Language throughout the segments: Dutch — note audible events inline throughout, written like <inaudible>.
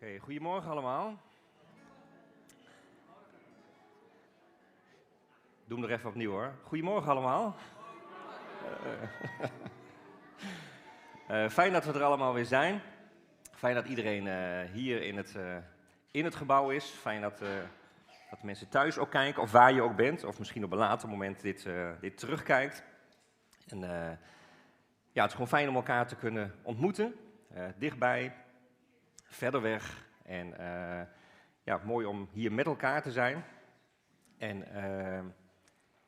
Oké, goedemorgen allemaal. Doe hem er even opnieuw hoor. Goedemorgen allemaal. Eh, <laughs> eh, fijn dat we er allemaal weer zijn. Fijn dat iedereen eh, hier in het, in het gebouw is. Fijn dat, dat mensen thuis ook kijken, of waar je ook bent. Of misschien op een later moment dit, dit terugkijkt. En, ja, het is gewoon fijn om elkaar te kunnen ontmoeten. dichtbij, verder weg. En eh, ja, mooi om hier met elkaar te zijn. En eh,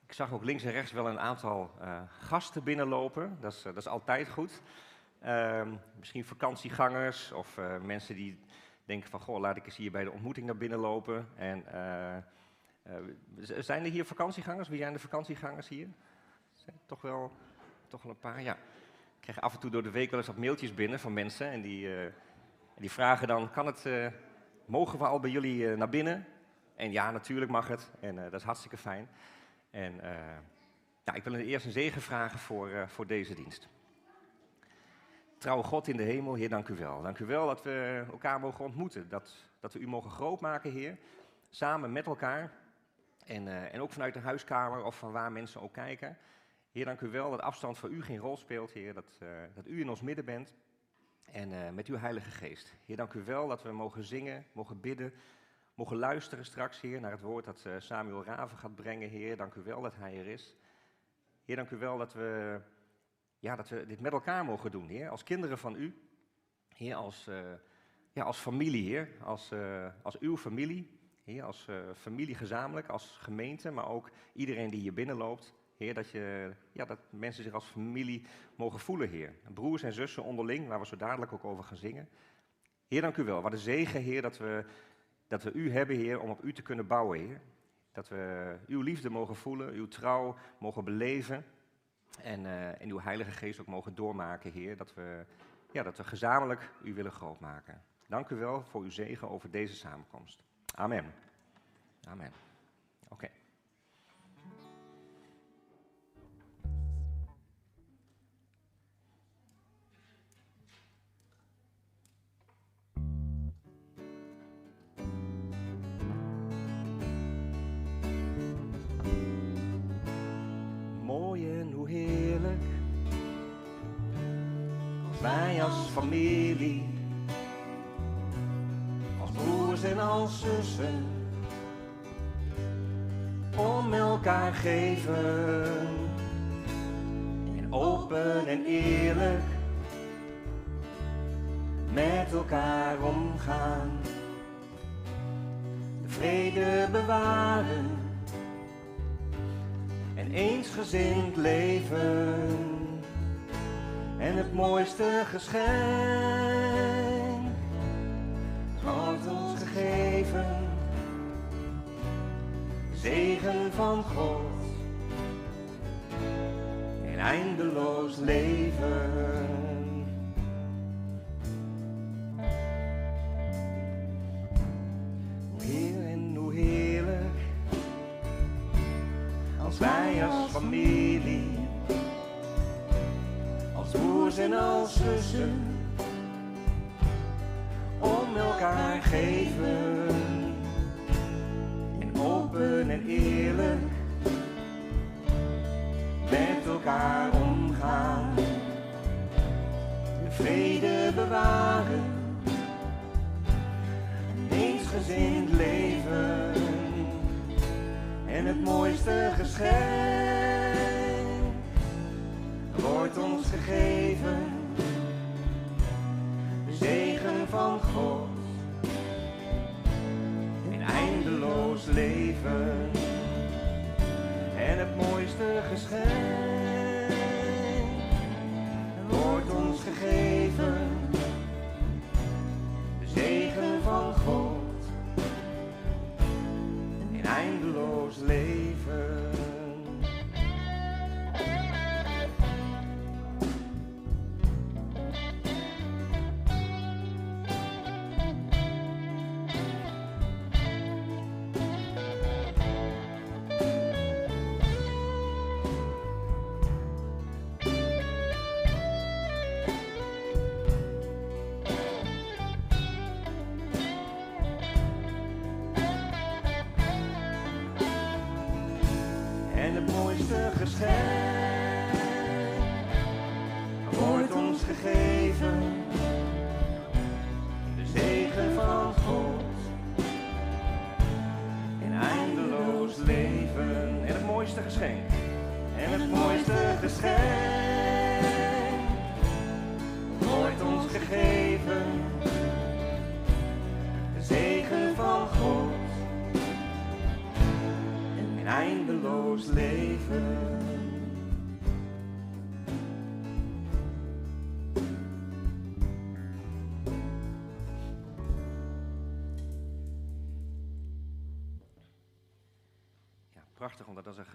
ik zag ook links en rechts wel een aantal eh, gasten binnenlopen. Dat is, dat is altijd goed. Ehm, misschien vakantiegangers of mensen die denken van... Goh, laat ik eens hier bij de ontmoeting naar binnen lopen. En, zijn er hier vakantiegangers? Wie zijn de vakantiegangers hier? Zijn toch wel, toch wel een paar, ja. Ik krijg af en toe door de week wel eens wat mailtjes binnen van mensen. En die, die vragen dan, kan het, eh, mogen we al bij jullie eh, naar binnen? En ja, natuurlijk mag het. En eh, dat is hartstikke fijn. En ja, ik wil eerst een zegen vragen voor, voor deze dienst. Trouwe God in de hemel, Heer, dank u wel. Dank u wel dat we elkaar mogen ontmoeten. Dat, dat we u mogen grootmaken, Heer. Samen met elkaar. En, en ook vanuit de huiskamer of van waar mensen ook kijken. Heer, dank u wel dat afstand voor u geen rol speelt, Heer. Dat, dat u in ons midden bent. En eh, met uw Heilige Geest. Heer, dank u wel dat we mogen zingen, mogen bidden, mogen luisteren straks, Heer, naar het woord dat eh, Samuel Raven gaat brengen, Heer. Dank u wel dat hij er is. Heer, dank u wel dat we, ja, dat we dit met elkaar mogen doen, Heer. Als kinderen van u. Heer, als, eh, ja, als familie, Heer. Als, als uw familie. Heer, als familie gezamenlijk, als gemeente, maar ook iedereen die hier binnenloopt. Heer, dat, je, ja, dat mensen zich als familie mogen voelen, Heer. Broers en zussen onderling, waar we zo dadelijk ook over gaan zingen. Heer, dank u wel. Wat een zegen, Heer, dat we, dat we u hebben, Heer, om op u te kunnen bouwen, Heer. Dat we uw liefde mogen voelen, uw trouw mogen beleven. En, eh, uw Heilige Geest ook mogen doormaken, Heer. Dat we, ja, dat we gezamenlijk u willen grootmaken. Dank u wel voor uw zegen over deze samenkomst. Amen. Amen. Oké. Heerlijk. Als wij als familie, als broers en als zussen, om elkaar geven. En open en eerlijk met elkaar omgaan. De vrede bewaren en eensgezind leven. En het mooiste geschenk wordt ons gegeven. Zegen van God en eindeloos leven. Familie, als broers en als zussen, om elkaar geven. En open en eerlijk met elkaar omgaan. De vrede bewaren, een eensgezind leven en het mooiste geschenk gegeven. De zegen van God in eindeloos leven. En het mooiste geschenk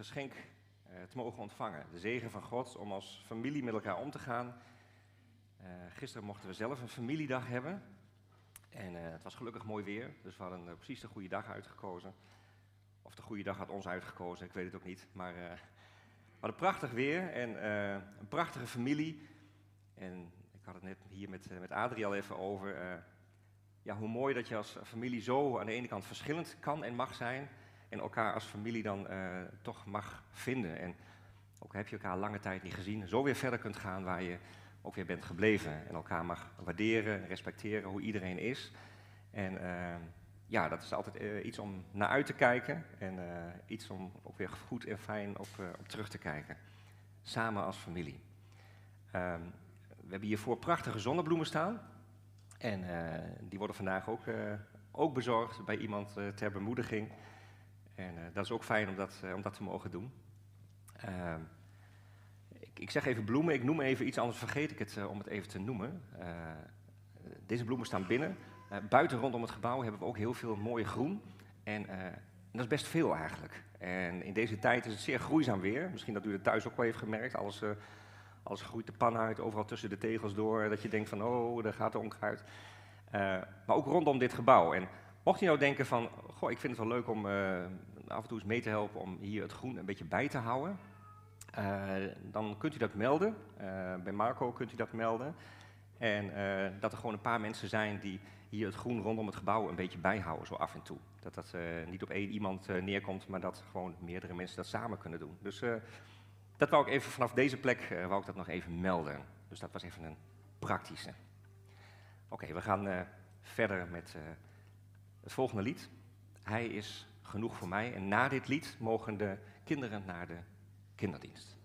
geschenk uh, te mogen ontvangen. De zegen van God om als familie met elkaar om te gaan. Uh, gisteren mochten we zelf een familiedag hebben. En uh, het was gelukkig mooi weer, dus we hadden precies de goede dag uitgekozen. Of de goede dag had ons uitgekozen, ik weet het ook niet. Maar we hadden prachtig weer en een prachtige familie. En ik had het net hier met, met Adrie al even over. ja, hoe mooi dat je als familie zo aan de ene kant verschillend kan en mag zijn en elkaar als familie dan uh, toch mag vinden. En ook heb je elkaar lange tijd niet gezien, zo weer verder kunt gaan waar je ook weer bent gebleven. En elkaar mag waarderen, respecteren hoe iedereen is. En uh, ja, dat is altijd uh, iets om naar uit te kijken en iets om ook weer goed en fijn op, op terug te kijken. Samen als familie. Ehm, we hebben hiervoor prachtige zonnebloemen staan. En die worden vandaag ook, ook bezorgd bij iemand ter bemoediging. En uh, dat is ook fijn om dat, uh, om dat te mogen doen. Uh, ik, ik, zeg even bloemen, ik noem even iets, anders vergeet ik het uh, om het even te noemen. deze bloemen staan binnen. buiten rondom het gebouw hebben we ook heel veel mooie groen. En, en, dat is best veel eigenlijk. En in deze tijd is het zeer groeizaam weer. Misschien dat u het thuis ook wel heeft gemerkt. Alles, alles groeit de pan uit, overal tussen de tegels door. Dat je denkt van, oh, daar gaat de onkruid. maar ook rondom dit gebouw. En Mocht je nou denken van, goh, ik vind het wel leuk om uh, af en toe eens mee te helpen om hier het groen een beetje bij te houden. Uh, dan kunt u dat melden. Uh, bij Marco kunt u dat melden. En dat er gewoon een paar mensen zijn die hier het groen rondom het gebouw een beetje bijhouden, zo af en toe. Dat dat niet op één iemand neerkomt, maar dat gewoon meerdere mensen dat samen kunnen doen. Dus dat wou ik even vanaf deze plek wou ik dat nog even melden. Dus dat was even een praktische. Oké, we gaan verder met het volgende lied. Hij is genoeg voor mij. En na dit lied mogen de kinderen naar de kinderdienst.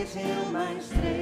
Is heel mijn streven.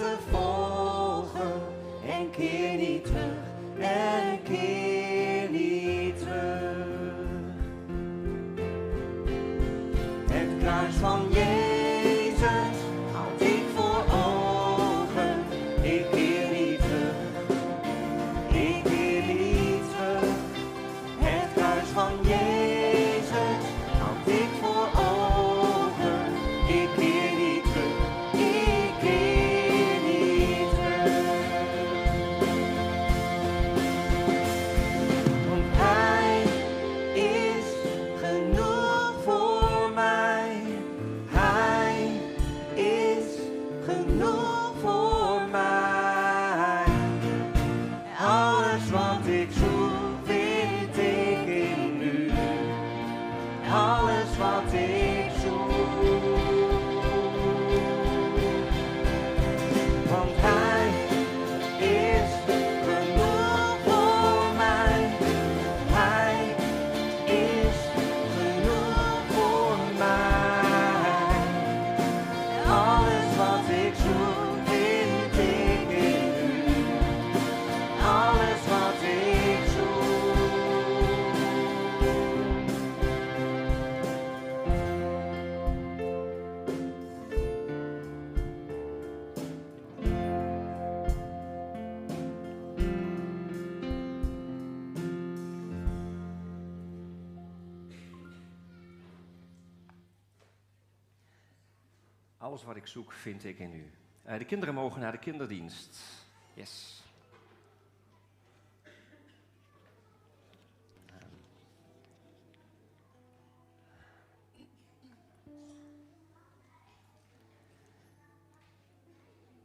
Van Alles wat ik zoek, vind ik in u. Eh, de kinderen mogen naar de kinderdienst. Yes.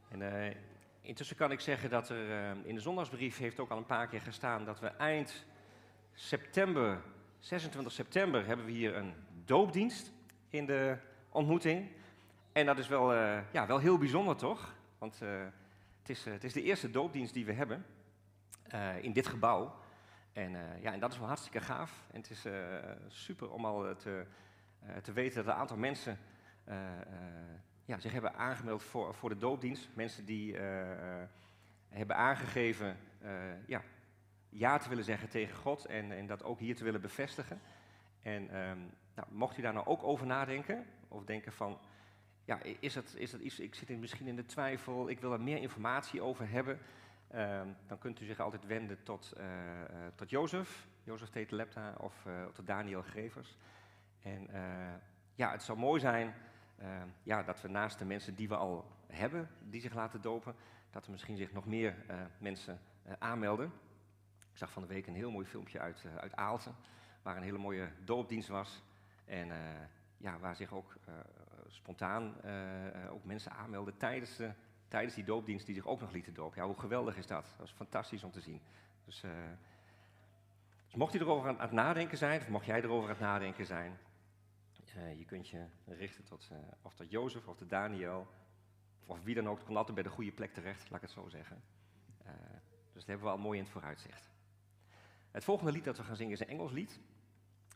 En eh, intussen kan ik zeggen dat er eh, in de zondagsbrief heeft ook al een paar keer gestaan dat we eind september, 26 september, hebben we hier een doopdienst in de ontmoeting. En dat is wel, eh, ja, wel heel bijzonder, toch? Want eh, het, is, eh, het is de eerste doopdienst die we hebben in dit gebouw. En, ja, en dat is wel hartstikke gaaf. En het is super om al te, te weten dat een aantal mensen ja, zich hebben aangemeld voor, voor de doopdienst. Mensen die hebben aangegeven ja, ja te willen zeggen tegen God en, en dat ook hier te willen bevestigen. En ehm, nou, mocht u daar nou ook over nadenken, of denken van, ja, is dat, is dat iets, ik zit misschien in de twijfel, ik wil er meer informatie over hebben, ehm, dan kunt u zich altijd wenden tot, eh, tot Jozef, Jozef Tetelepta of eh, tot Daniel Grevers. En ja, het zou mooi zijn ehm, ja, dat we naast de mensen die we al hebben, die zich laten dopen, dat er misschien zich nog meer mensen aanmelden. Ik zag van de week een heel mooi filmpje uit, uit Aalten, waar een hele mooie doopdienst was. En ja, waar zich ook spontaan eh, eh, ook mensen aanmelden tijdens, de, tijdens die doopdienst die zich ook nog lieten dopen. Ja, hoe geweldig is dat? Dat is fantastisch om te zien. Dus, eh, dus mocht je erover aan, het nadenken zijn, of mocht jij erover aan het nadenken zijn, eh, je kunt je richten tot, eh, of tot Jozef of tot Daniel, of wie dan ook. Het komt altijd bij de goede plek terecht, laat ik het zo zeggen. Eh, dus dat hebben we al mooi in het vooruitzicht. Het volgende lied dat we gaan zingen is een Engels lied.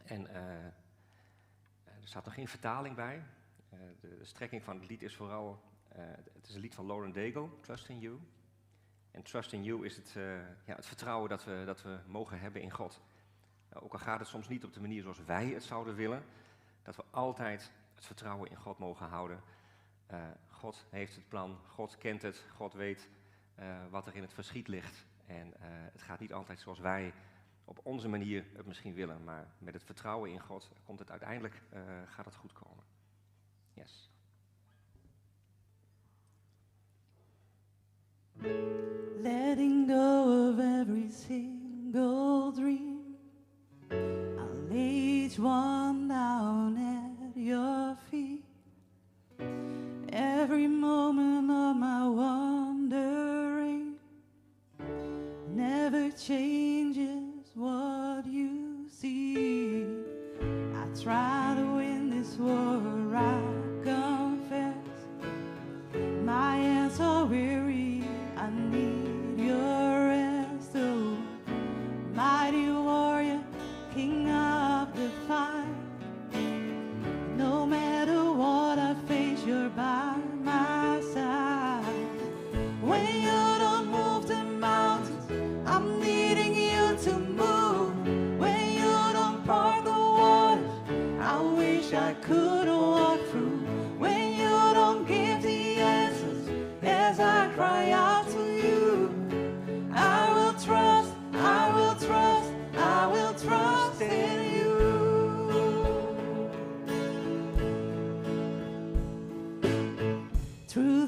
En eh, er staat nog geen vertaling bij. Eh, de, strekking van het lied is vooral, eh, het is een lied van Lauren Daigle, Trust in You. En Trust in You is het, eh, ja, het vertrouwen dat we, dat we mogen hebben in God. Ook al gaat het soms niet op de manier zoals wij het zouden willen, dat we altijd het vertrouwen in God mogen houden. God heeft het plan, God kent het, God weet wat er in het verschiet ligt. En het gaat niet altijd zoals wij op onze manier het misschien willen, maar met het vertrouwen in God komt het uiteindelijk, gaat het goed komen. Yes. Letting go of every single dream. I'll lay each one down at your feet. Every moment of my wandering never changes what you see. I try to win this war,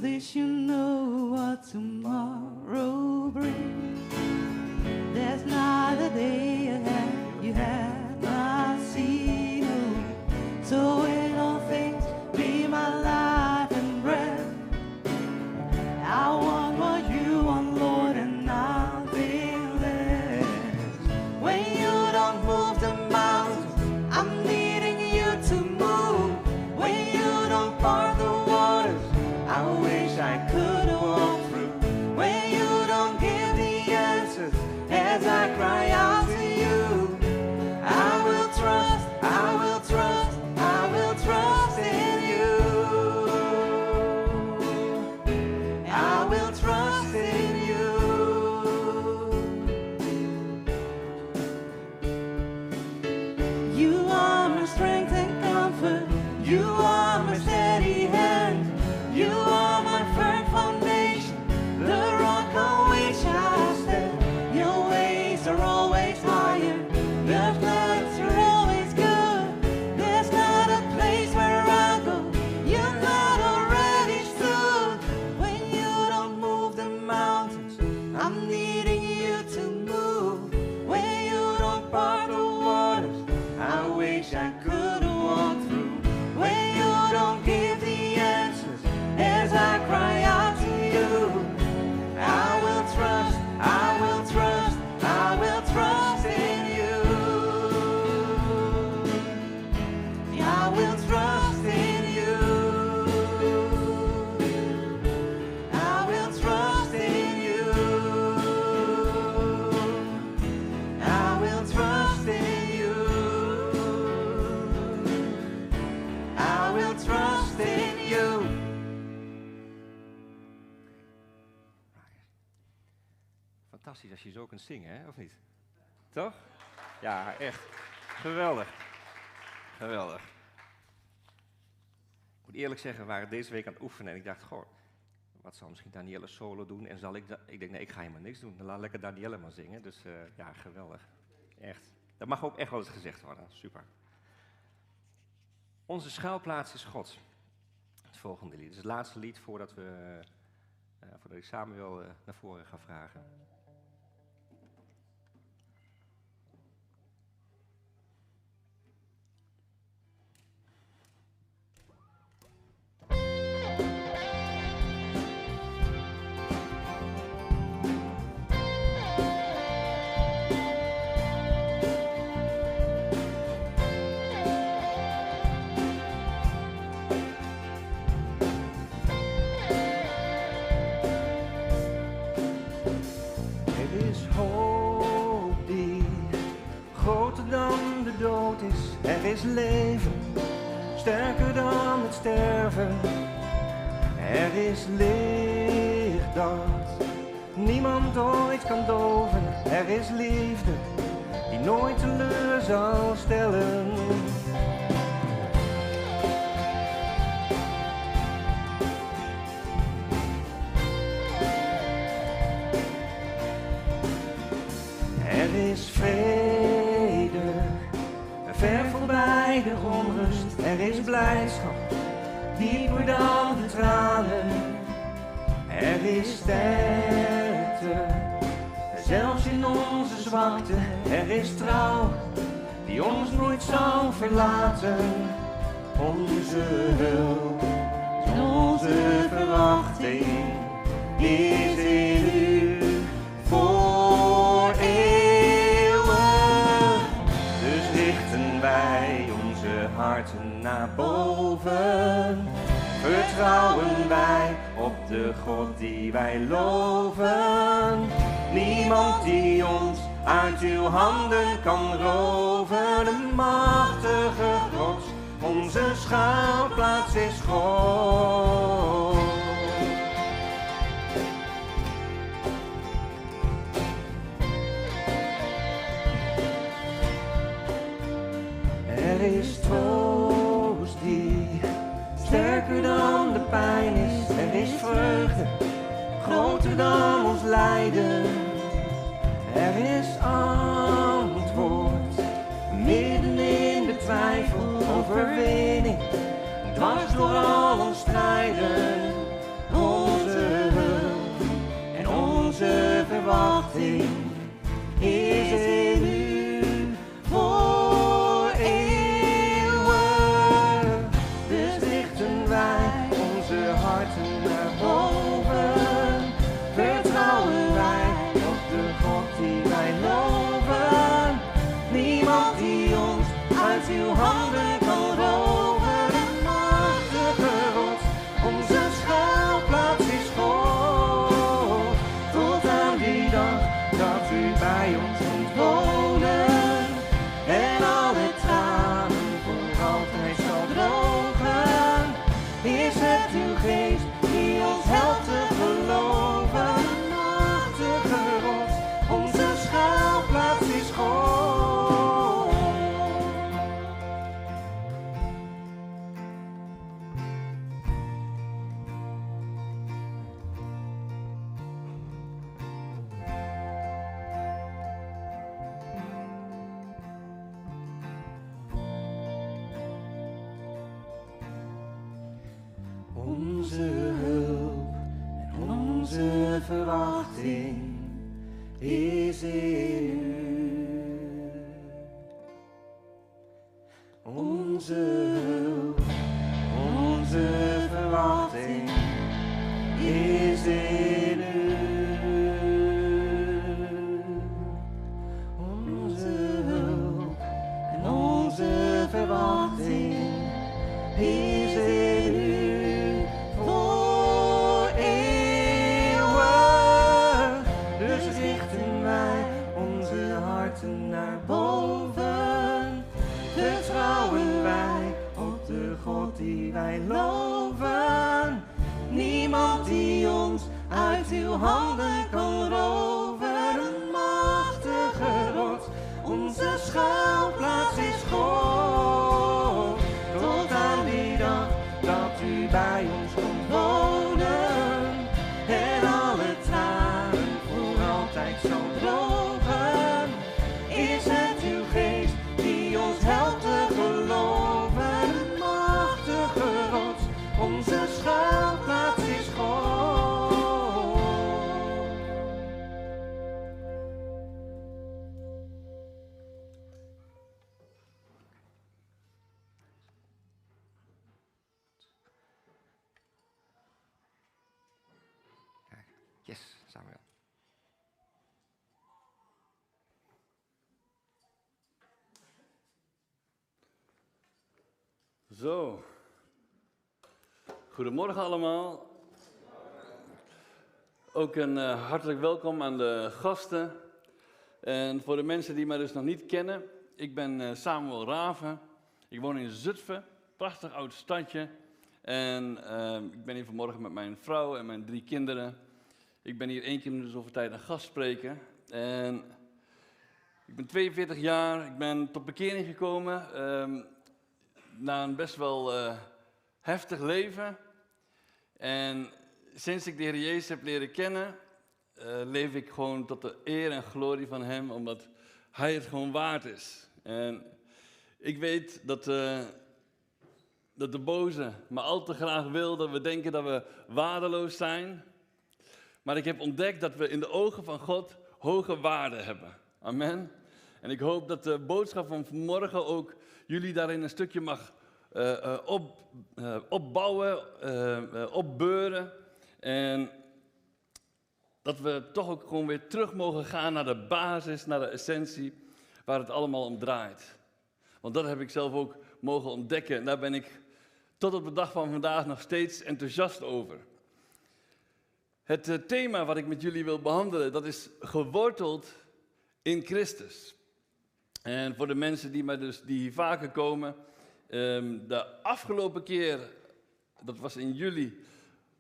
this, you zingen, hè? of niet? Toch? Ja, echt. Geweldig. Geweldig. Ik moet eerlijk zeggen, we waren deze week aan het oefenen en ik dacht, goh, wat zal misschien Danielle solo doen? En zal ik dat? Ik denk, nee, ik ga helemaal niks doen. Dan laat lekker Danielle maar zingen. Dus eh, ja, geweldig. Echt. Dat mag ook echt wel eens gezegd worden. Super. Onze schuilplaats is God. Het volgende lied. Het is het laatste lied voordat, we, eh, voordat ik Samuel uh, naar voren ga vragen. to their. Zo. Goedemorgen allemaal. Ook een eh, hartelijk welkom aan de gasten. En voor de mensen die mij dus nog niet kennen, ik ben eh, Samuel Raven. Ik woon in Zutphen, prachtig oud stadje. En eh, ik ben hier vanmorgen met mijn vrouw en mijn drie kinderen. Ik ben hier één keer in de zoveel tijd een gastspreker. En ik ben 42 jaar, ik ben tot bekering gekomen. ehm, na een best wel eh, heftig leven. En sinds ik de Heer Jezus heb leren kennen, eh, leef ik gewoon tot de eer en glorie van Hem, omdat Hij het gewoon waard is. En ik weet dat, eh, dat de boze maar al te graag wil dat we denken dat we waardeloos zijn. Maar ik heb ontdekt dat we in de ogen van God hoge waarde hebben. Amen. En ik hoop dat de boodschap van vanmorgen ook jullie daarin een stukje mag eh, eh, op, eh, opbouwen, opbeuren. En dat we toch ook gewoon weer terug mogen gaan naar de basis, naar de essentie, waar het allemaal om draait. Want dat heb ik zelf ook mogen ontdekken. En daar ben ik tot op de dag van vandaag nog steeds enthousiast over. Het thema wat ik met jullie wil behandelen, dat is geworteld in Christus. En voor de mensen die, mij dus, die hier vaker komen, ehm, de afgelopen keer, dat was in juli,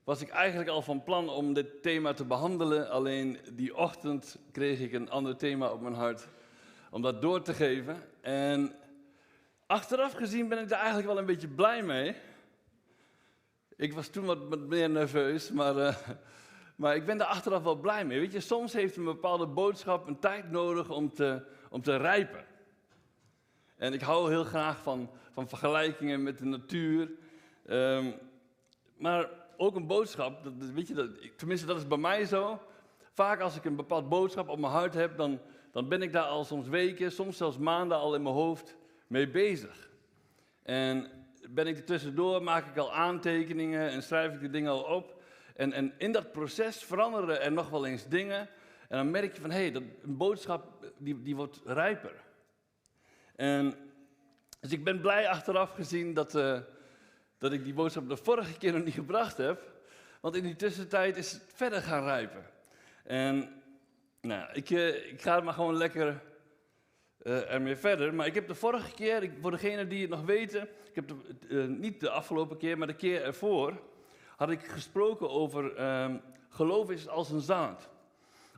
was ik eigenlijk al van plan om dit thema te behandelen. Alleen die ochtend kreeg ik een ander thema op mijn hart om dat door te geven. En achteraf gezien ben ik daar eigenlijk wel een beetje blij mee. Ik was toen wat, meer nerveus, maar, eh, maar ik ben daar achteraf wel blij mee. Weet je, soms heeft een bepaalde boodschap een tijd nodig om te, om te rijpen. En ik hou heel graag van, van vergelijkingen met de natuur. Ehm, maar ook een boodschap, dat, weet je, dat, tenminste dat is bij mij zo. Vaak als ik een bepaald boodschap op mijn hart heb, dan, dan ben ik daar al soms weken, soms zelfs maanden al in mijn hoofd mee bezig. En ben ik er tussendoor, maak ik al aantekeningen en schrijf ik die dingen al op. En, en in dat proces veranderen er nog wel eens dingen. En dan merk je van, hé, hey, dat een boodschap die, die wordt rijper. En, dus ik ben blij achteraf gezien dat, eh, dat ik die boodschap de vorige keer nog niet gebracht heb. Want in die tussentijd is het verder gaan rijpen. En nou, ik, eh, ik ga maar gewoon lekker eh, ermee verder. Maar ik heb de vorige keer, ik, voor degenen die het nog weten, ik heb niet de afgelopen keer, maar de keer ervoor, had ik gesproken over ehm, geloof is als een zaad.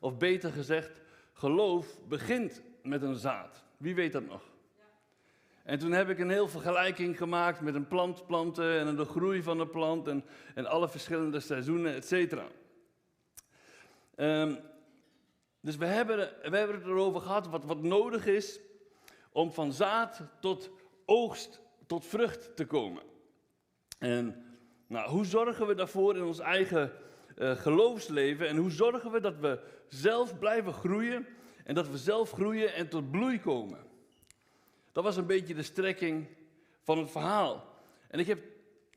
Of beter gezegd, geloof begint met een zaad. Wie weet dat nog? En toen heb ik een heel vergelijking gemaakt met een plant planten en de groei van de plant en, en alle verschillende seizoenen, et cetera. Ehm, dus we hebben, we hebben het erover gehad wat, wat nodig is om van zaad tot oogst, tot vrucht te komen. En nou, hoe zorgen we daarvoor in ons eigen eh, geloofsleven en hoe zorgen we dat we zelf blijven groeien en dat we zelf groeien en tot bloei komen? Dat was een beetje de strekking van het verhaal. En ik heb,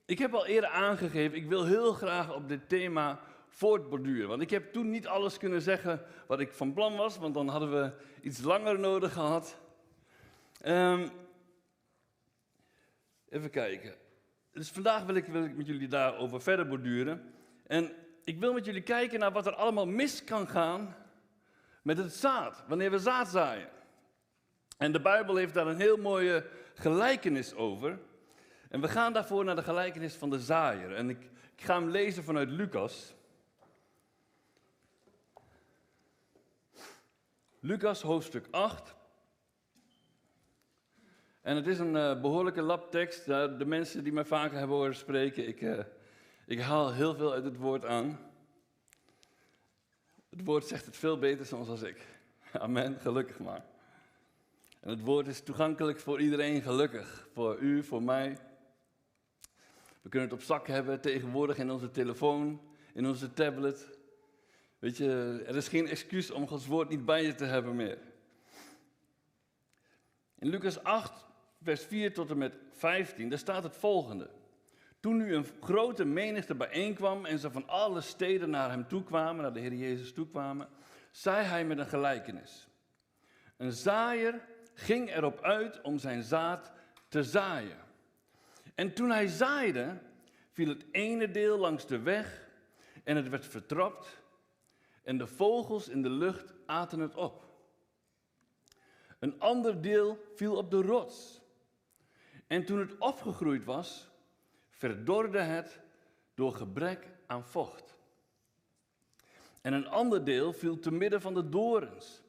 ik heb al eerder aangegeven, ik wil heel graag op dit thema voortborduren. Want ik heb toen niet alles kunnen zeggen wat ik van plan was, want dan hadden we iets langer nodig gehad. Ehm, even kijken. Dus vandaag wil ik, wil ik met jullie daarover verder borduren. En ik wil met jullie kijken naar wat er allemaal mis kan gaan met het zaad, wanneer we zaad zaaien. En de Bijbel heeft daar een heel mooie gelijkenis over. En we gaan daarvoor naar de gelijkenis van de zaaier. En ik, ik ga hem lezen vanuit Lucas. Lucas hoofdstuk 8. En het is een eh, behoorlijke labtekst. Uh, de mensen die mij vaker hebben horen spreken, ik, eh, ik haal heel veel uit het woord aan. Het woord zegt het veel beter soms als ik. Amen, gelukkig maar. Het woord is toegankelijk voor iedereen, gelukkig. Voor u, voor mij. We kunnen het op zak hebben tegenwoordig in onze telefoon, in onze tablet. Weet je, er is geen excuus om Gods woord niet bij je te hebben meer. In Lucas 8, vers 4 tot en met 15, daar staat het volgende. Toen nu een grote menigte bijeenkwam en ze van alle steden naar hem toe kwamen, naar de Heer Jezus toe kwamen, zei hij met een gelijkenis. Een zaaier ging erop uit om zijn zaad te zaaien. En toen hij zaaide, viel het ene deel langs de weg en het werd vertrapt en de vogels in de lucht aten het op. Een ander deel viel op de rots. En toen het opgegroeid was, verdorde het door gebrek aan vocht. En een ander deel viel te midden van de dorens.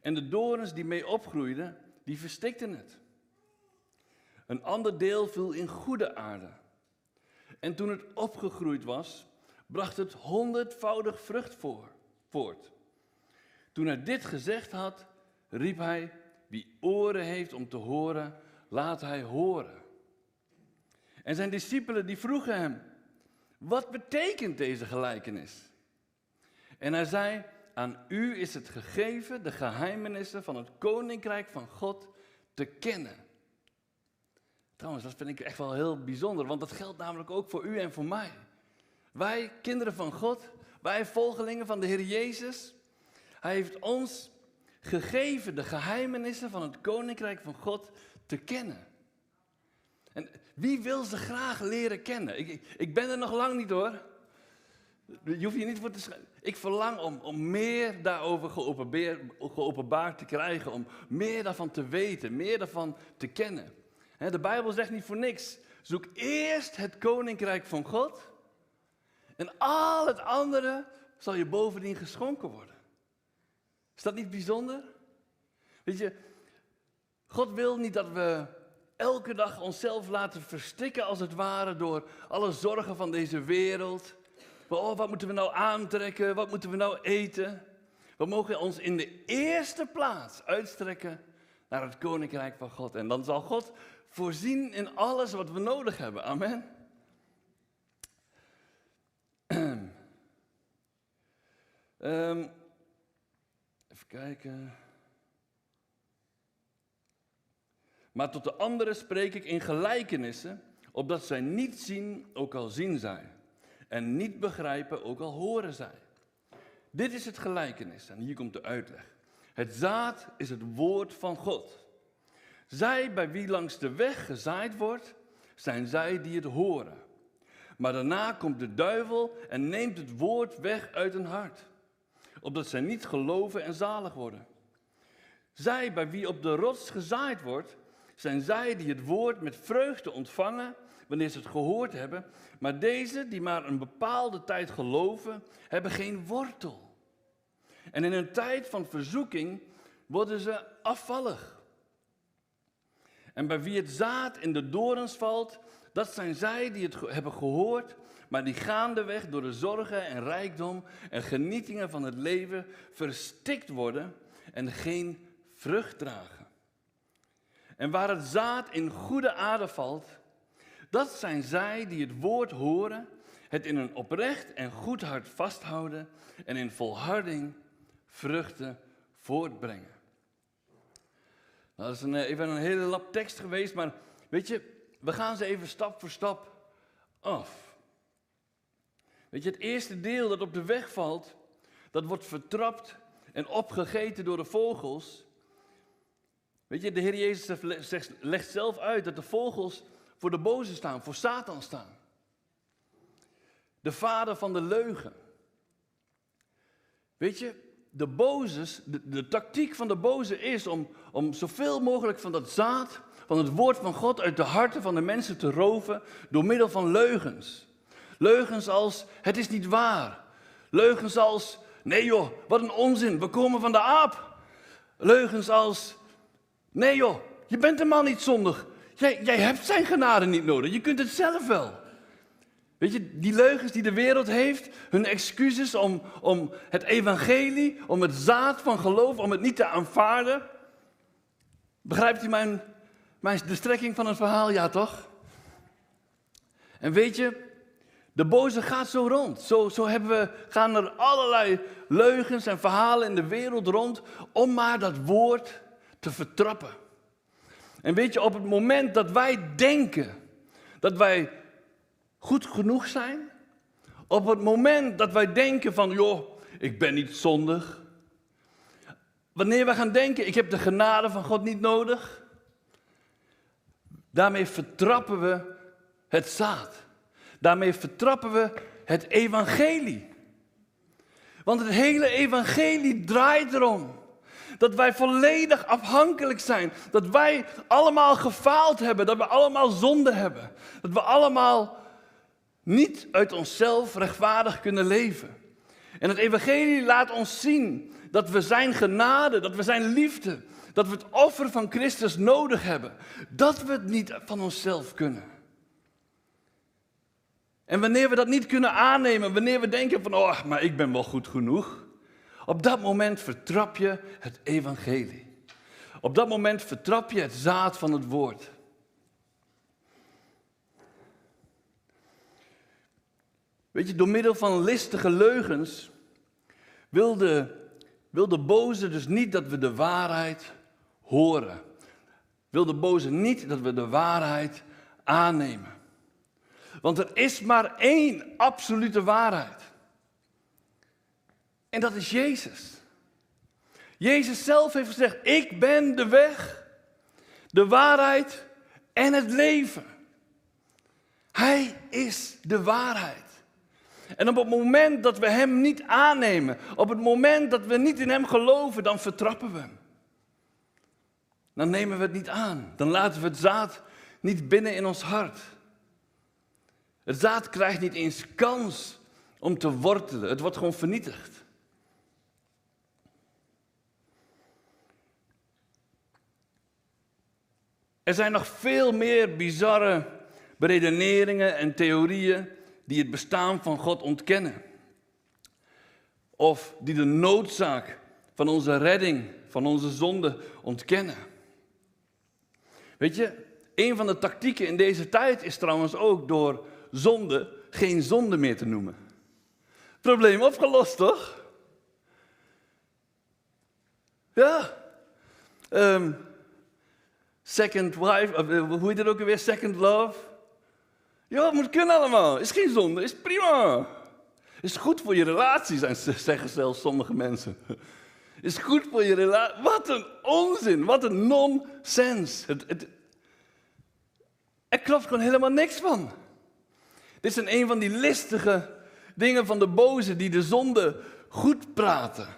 En de dorens die mee opgroeiden, die verstikten het. Een ander deel viel in goede aarde. En toen het opgegroeid was, bracht het honderdvoudig vrucht voor, voort. Toen hij dit gezegd had, riep hij, wie oren heeft om te horen, laat hij horen. En zijn discipelen die vroegen hem, wat betekent deze gelijkenis? En hij zei, aan u is het gegeven de geheimenissen van het koninkrijk van God te kennen. Trouwens, dat vind ik echt wel heel bijzonder, want dat geldt namelijk ook voor u en voor mij. Wij, kinderen van God, wij volgelingen van de Heer Jezus, Hij heeft ons gegeven de geheimenissen van het koninkrijk van God te kennen. En wie wil ze graag leren kennen? Ik, ik, ben er nog lang niet hoor. Je hoeft je niet voor te schrijven. Ik verlang om, om meer daarover geopenbaard te krijgen, om meer daarvan te weten, meer daarvan te kennen. De Bijbel zegt niet voor niks. Zoek eerst het koninkrijk van God en al het andere zal je bovendien geschonken worden. Is dat niet bijzonder? Weet je, God wil niet dat we elke dag onszelf laten verstikken als het ware door alle zorgen van deze wereld. Oh, wat moeten we nou aantrekken? Wat moeten we nou eten? We mogen ons in de eerste plaats uitstrekken naar het koninkrijk van God. En dan zal God voorzien in alles wat we nodig hebben. Amen. um, <clears throat> even kijken. Maar tot de anderen spreek ik in gelijkenissen, opdat zij niet zien, ook al zien zij. En niet begrijpen, ook al horen zij. Dit is het gelijkenis, en hier komt de uitleg. Het zaad is het woord van God. Zij bij wie langs de weg gezaaid wordt, zijn zij die het horen. Maar daarna komt de duivel en neemt het woord weg uit hun hart, opdat zij niet geloven en zalig worden. Zij bij wie op de rots gezaaid wordt, zijn zij die het woord met vreugde ontvangen wanneer ze het gehoord hebben, maar deze die maar een bepaalde tijd geloven, hebben geen wortel. En in een tijd van verzoeking worden ze afvallig. En bij wie het zaad in de dorens valt, dat zijn zij die het hebben gehoord, maar die gaandeweg door de zorgen en rijkdom en genietingen van het leven verstikt worden en geen vrucht dragen. En waar het zaad in goede aarde valt, dat zijn zij die het woord horen, het in een oprecht en goed hart vasthouden en in volharding vruchten voortbrengen. Nou, dat is een, even een hele lap tekst geweest, maar weet je, we gaan ze even stap voor stap af. Weet je, het eerste deel dat op de weg valt, dat wordt vertrapt en opgegeten door de vogels. Weet je, de Heer Jezus legt zelf uit dat de vogels voor de boze staan, voor Satan staan. De vader van de leugen. Weet je, de bozes, de, tactiek van de boze is om, om zoveel mogelijk van dat zaad, van het woord van God uit de harten van de mensen te roven door middel van leugens. Leugens als, het is niet waar. Leugens als, nee joh, wat een onzin, we komen van de aap. Leugens als, nee joh, je bent helemaal niet zondig. Jij, jij hebt zijn genade niet nodig, je kunt het zelf wel. Weet je, die leugens die de wereld heeft, hun excuses om, om het evangelie, om het zaad van geloof, om het niet te aanvaarden. Begrijpt u mijn, mijn, de strekking van het verhaal? Ja, toch? En weet je, de boze gaat zo rond. Zo, zo hebben we, gaan er allerlei leugens en verhalen in de wereld rond om maar dat woord te vertrappen. En weet je, op het moment dat wij denken dat wij goed genoeg zijn? Op het moment dat wij denken van, joh, ik ben niet zondig. Wanneer we gaan denken, ik heb de genade van God niet nodig. Daarmee vertrappen we het zaad. Daarmee vertrappen we het evangelie. Want het hele evangelie draait erom. Dat wij volledig afhankelijk zijn. Dat wij allemaal gefaald hebben. Dat we allemaal zonde hebben. Dat we allemaal niet uit onszelf rechtvaardig kunnen leven. En het evangelie laat ons zien dat we zijn genade, dat we zijn liefde, dat we het offer van Christus nodig hebben. Dat we het niet van onszelf kunnen. En wanneer we dat niet kunnen aannemen, wanneer we denken van, oh, maar ik ben wel goed genoeg. Op dat moment vertrap je het evangelie. Op dat moment vertrap je het zaad van het woord. Weet je, door middel van listige leugens wil de, wil de boze dus niet dat we de waarheid horen. Wil de boze niet dat we de waarheid aannemen. Want er is maar één absolute waarheid. En dat is Jezus. Jezus zelf heeft gezegd: Ik ben de weg, de waarheid en het leven. Hij is de waarheid. En op het moment dat we Hem niet aannemen, op het moment dat we niet in Hem geloven, dan vertrappen we Hem. Dan nemen we het niet aan. Dan laten we het zaad niet binnen in ons hart. Het zaad krijgt niet eens kans om te wortelen. Het wordt gewoon vernietigd. Er zijn nog veel meer bizarre beredeneringen en theorieën die het bestaan van God ontkennen. Of die de noodzaak van onze redding, van onze zonde ontkennen. Weet je, een van de tactieken in deze tijd is trouwens ook door zonde geen zonde meer te noemen. Probleem opgelost, toch? Ja. Um, second wife, of, uh, hoe heet het ook alweer? Second love. Ja, het moet kunnen allemaal. Is geen zonde, is prima. Is goed voor je relatie, zeggen zelfs sommige mensen. <laughs> Is goed voor je relatie. Wat een onzin, wat een nonsens. Het, er klopt gewoon helemaal niks van. Dit zijn een van die listige dingen van de boze die de zonde goed praten.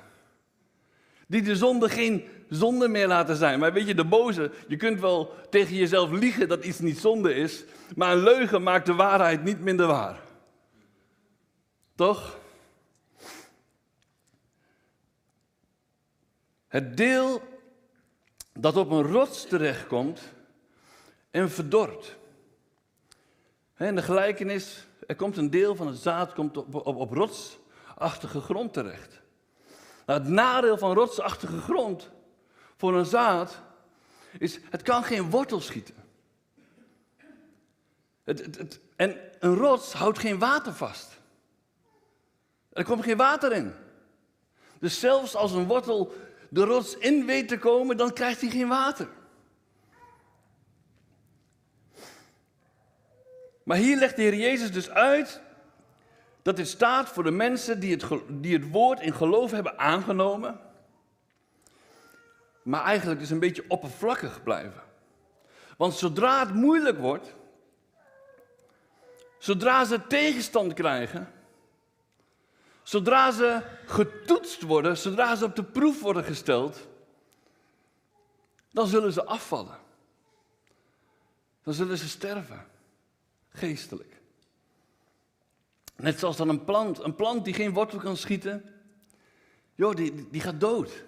Die de zonde geen zonde meer laten zijn. Maar weet je, de boze, je kunt wel tegen jezelf liegen dat iets niet zonde is, maar een leugen maakt de waarheid niet minder waar. Toch? Het deel dat op een rots terechtkomt en verdort. In de gelijkenis, er komt een deel van het zaad komt op, op, op rotsachtige grond terecht. Nou, het nadeel van rotsachtige grond voor een zaad is, het kan geen wortel schieten. Het, het, en een rots houdt geen water vast. Er komt geen water in. Dus zelfs als een wortel de rots in weet te komen, dan krijgt hij geen water. Maar hier legt de Heer Jezus dus uit dat dit staat voor de mensen die het, die het woord in geloof hebben aangenomen, maar eigenlijk dus een beetje oppervlakkig blijven. Want zodra het moeilijk wordt, zodra ze tegenstand krijgen, zodra ze getoetst worden, zodra ze op de proef worden gesteld, dan zullen ze afvallen. Dan zullen ze sterven, geestelijk. Net zoals dan een plant, een plant die geen wortel kan schieten, joh, die, die gaat dood.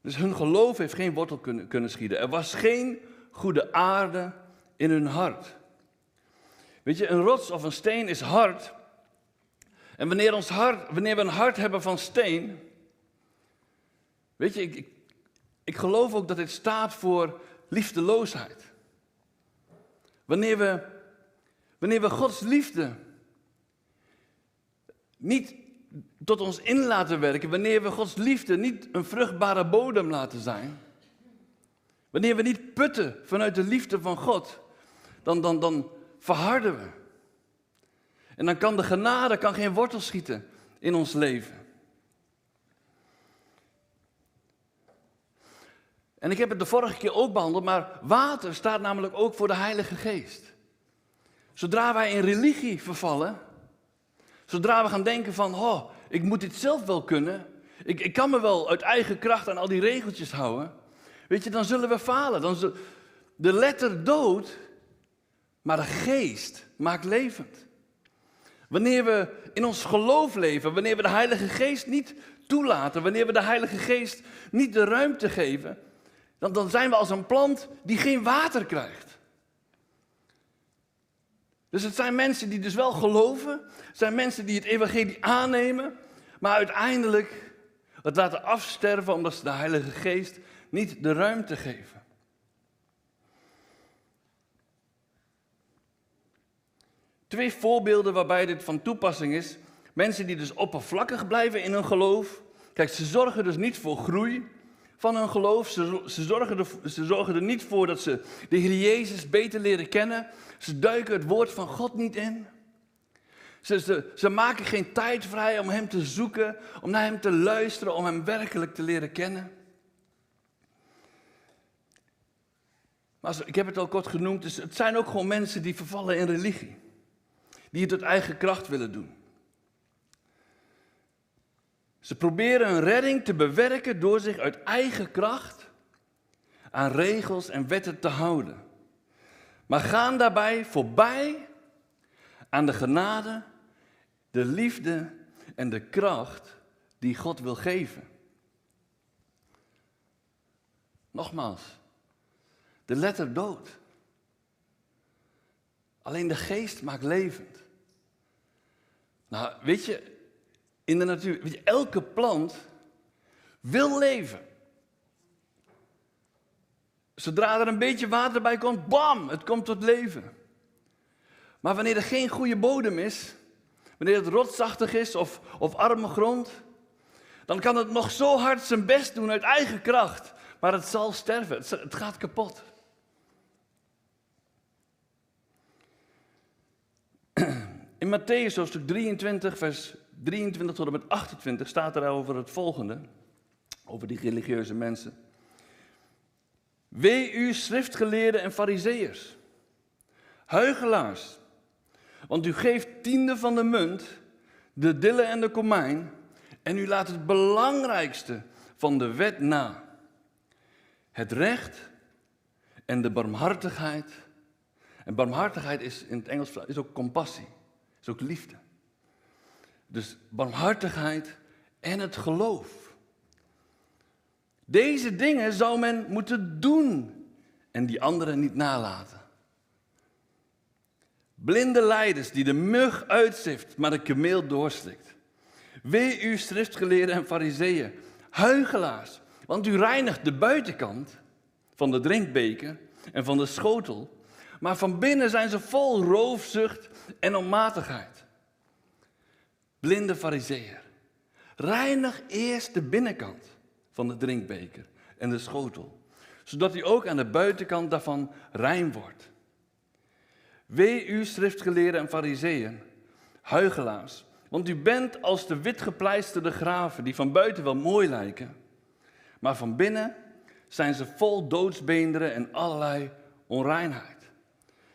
Dus hun geloof heeft geen wortel kunnen, kunnen schieten. Er was geen goede aarde in hun hart. Weet je, een rots of een steen is hard. En wanneer, ons hart, wanneer we een hart hebben van steen. Weet je, ik, ik, ik geloof ook dat dit staat voor liefdeloosheid. Wanneer we, wanneer we Gods liefde niet tot ons in laten werken, wanneer we Gods liefde niet een vruchtbare bodem laten zijn, Wanneer we niet putten vanuit de liefde van God, dan, dan, dan verharden we. En dan kan de genade kan geen wortel schieten in ons leven. En ik heb het de vorige keer ook behandeld, maar water staat namelijk ook voor de Heilige Geest. Zodra wij in religie vervallen, zodra we gaan denken van, oh, ik moet dit zelf wel kunnen, ik, ik kan me wel uit eigen kracht aan al die regeltjes houden, weet je, dan zullen we falen. Dan zul- de letter dood, maar de geest maakt levend. Wanneer we in ons geloof leven, wanneer we de Heilige Geest niet toelaten, wanneer we de Heilige Geest niet de ruimte geven, dan, dan zijn we als een plant die geen water krijgt. Dus het zijn mensen die dus wel geloven, het zijn mensen die het evangelie aannemen, maar uiteindelijk het laten afsterven omdat ze de Heilige Geest niet de ruimte geven. Twee voorbeelden waarbij dit van toepassing is. Mensen die dus oppervlakkig blijven in hun geloof. Kijk, ze zorgen dus niet voor groei van hun geloof. Ze, ze, zorgen er, ze zorgen er niet voor dat ze de Heer Jezus beter leren kennen. Ze duiken het woord van God niet in. Ze, ze, maken geen tijd vrij om Hem te zoeken, om naar Hem te luisteren, om Hem werkelijk te leren kennen. Maar ik heb het al kort genoemd, dus het zijn ook gewoon mensen die vervallen in religie. Die het uit eigen kracht willen doen. Ze proberen een redding te bewerken door zich uit eigen kracht aan regels en wetten te houden. Maar gaan daarbij voorbij aan de genade, de liefde en de kracht die God wil geven. Nogmaals, de letter dood. Alleen de geest maakt levend. Nou, weet je, in de natuur, weet je, elke plant wil leven. Zodra er een beetje water bij komt, bam, het komt tot leven. Maar wanneer er geen goede bodem is, wanneer het rotsachtig is of, of arme grond, dan kan het nog zo hard zijn best doen uit eigen kracht, maar het zal sterven, het, gaat kapot. In Matthäus hoofdstuk 23, vers 23 tot en met 28 staat er over het volgende, over die religieuze mensen. Wee u schriftgeleerden en fariseërs, huigelaars, want u geeft tiende van de munt, de dille en de komijn, en u laat het belangrijkste van de wet na. Het recht en de barmhartigheid. En barmhartigheid is in het Engels is ook compassie, is ook liefde. Dus barmhartigheid en het geloof. Deze dingen zou men moeten doen en die anderen niet nalaten. Blinde leiders die de mug uitzift, maar de kameel doorstikt. Wee u schriftgeleerden en fariseeën, huigelaars, want u reinigt de buitenkant van de drinkbeker en van de schotel, maar van binnen zijn ze vol roofzucht en onmatigheid. Blinde fariseer, reinig eerst de binnenkant van de drinkbeker en de schotel, zodat u ook aan de buitenkant daarvan rein wordt. Wee u schriftgeleerden en fariseeën, huigelaars, want u bent als de witgepleisterde graven die van buiten wel mooi lijken, maar van binnen zijn ze vol doodsbeenderen en allerlei onreinheid.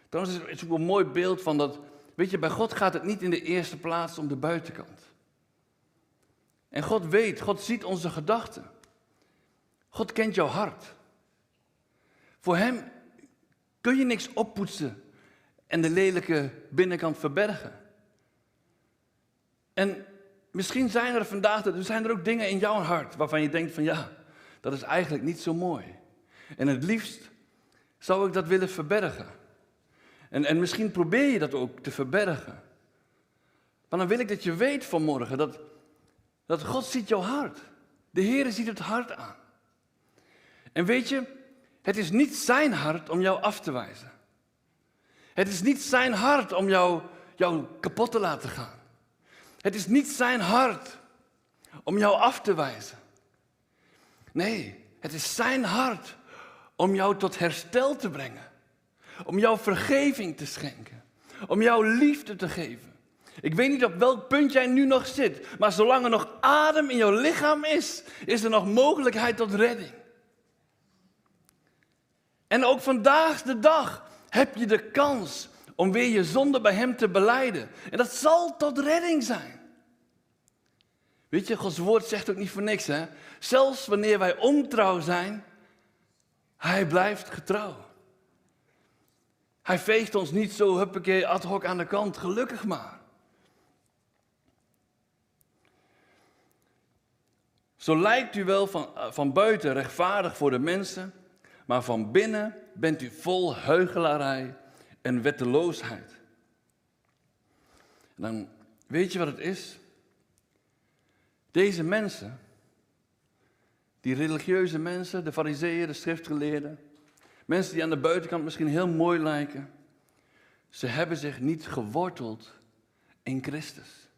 Trouwens, het is ook een mooi beeld van dat, weet je, bij God gaat het niet in de eerste plaats om de buitenkant. En God weet, God ziet onze gedachten. God kent jouw hart. Voor Hem kun je niks oppoetsen en de lelijke binnenkant verbergen. En misschien zijn er vandaag, er zijn er ook dingen in jouw hart waarvan je denkt van ja, dat is eigenlijk niet zo mooi. En het liefst zou ik dat willen verbergen. En, en misschien probeer je dat ook te verbergen. Maar dan wil ik dat je weet vanmorgen dat, dat God ziet jouw hart. De Heer ziet het hart aan. En weet je, het is niet zijn hart om jou af te wijzen. Het is niet zijn hart om jou, jou kapot te laten gaan. Het is niet zijn hart om jou af te wijzen. Nee, het is zijn hart om jou tot herstel te brengen, om jou vergeving te schenken, om jou liefde te geven. Ik weet niet op welk punt jij nu nog zit, maar zolang er nog adem in jouw lichaam is, is er nog mogelijkheid tot redding. En ook vandaag de dag heb je de kans om weer je zonde bij Hem te beleiden. En dat zal tot redding zijn. Weet je, Gods woord zegt ook niet voor niks, hè? Zelfs wanneer wij ontrouw zijn, Hij blijft getrouw. Hij veegt ons niet zo huppakee ad hoc aan de kant, gelukkig maar. Zo lijkt u wel van, eh, van buiten rechtvaardig voor de mensen, maar van binnen bent u vol heugelarij en wetteloosheid. En dan weet je wat het is? Deze mensen, die religieuze mensen, de fariseeën, de schriftgeleerden, mensen die aan de buitenkant misschien heel mooi lijken, ze hebben zich niet geworteld in Christus.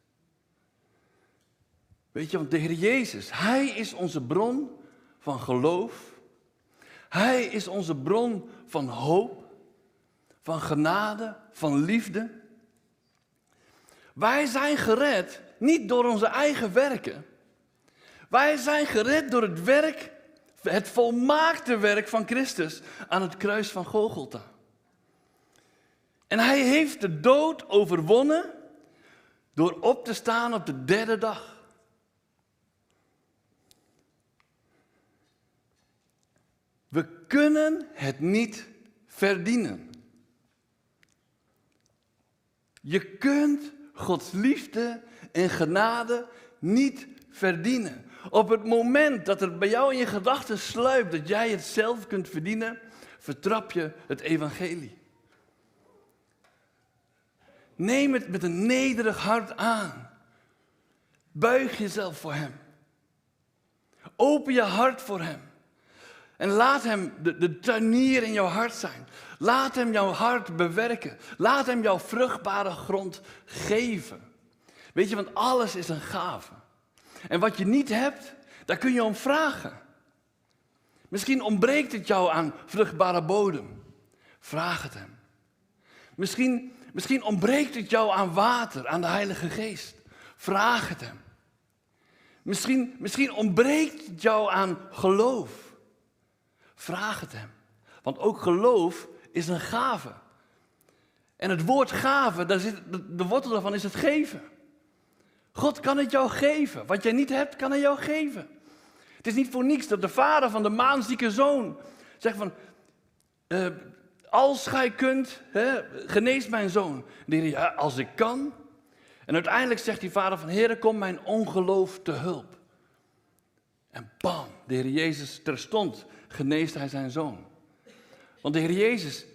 Weet je, want de Heer Jezus, Hij is onze bron van geloof. Hij is onze bron van hoop, van genade, van liefde. Wij zijn gered niet door onze eigen werken. Wij zijn gered door het werk, het volmaakte werk van Christus aan het kruis van Golgotha. En hij heeft de dood overwonnen door op te staan op de derde dag. We kunnen het niet verdienen. Je kunt Gods liefde en genade niet verdienen. Op het moment dat er bij jou in je gedachten sluipt dat jij het zelf kunt verdienen, vertrap je het evangelie. Neem het met een nederig hart aan. Buig jezelf voor Hem. Open je hart voor Hem. En laat Hem de, de tuinier in jouw hart zijn. Laat Hem jouw hart bewerken. Laat Hem jouw vruchtbare grond geven. Weet je, want alles is een gave. En wat je niet hebt, daar kun je om vragen. Misschien ontbreekt het jou aan vruchtbare bodem. Vraag het Hem. Misschien, misschien ontbreekt het jou aan water, aan de Heilige Geest. Vraag het Hem. Misschien, misschien ontbreekt het jou aan geloof. Vraag het Hem. Want ook geloof is een gave. En het woord gave, daar zit, de wortel daarvan is het geven. God kan het jou geven. Wat jij niet hebt, kan hij jou geven. Het is niet voor niets dat de vader van de maanzieke zoon zegt van, uh, als gij kunt, hè, genees mijn zoon. De als ik kan. En uiteindelijk zegt die vader van, Heer, kom mijn ongeloof te hulp. En bam, de Heer Jezus terstond geneest hij zijn zoon. Want de Heer Jezus,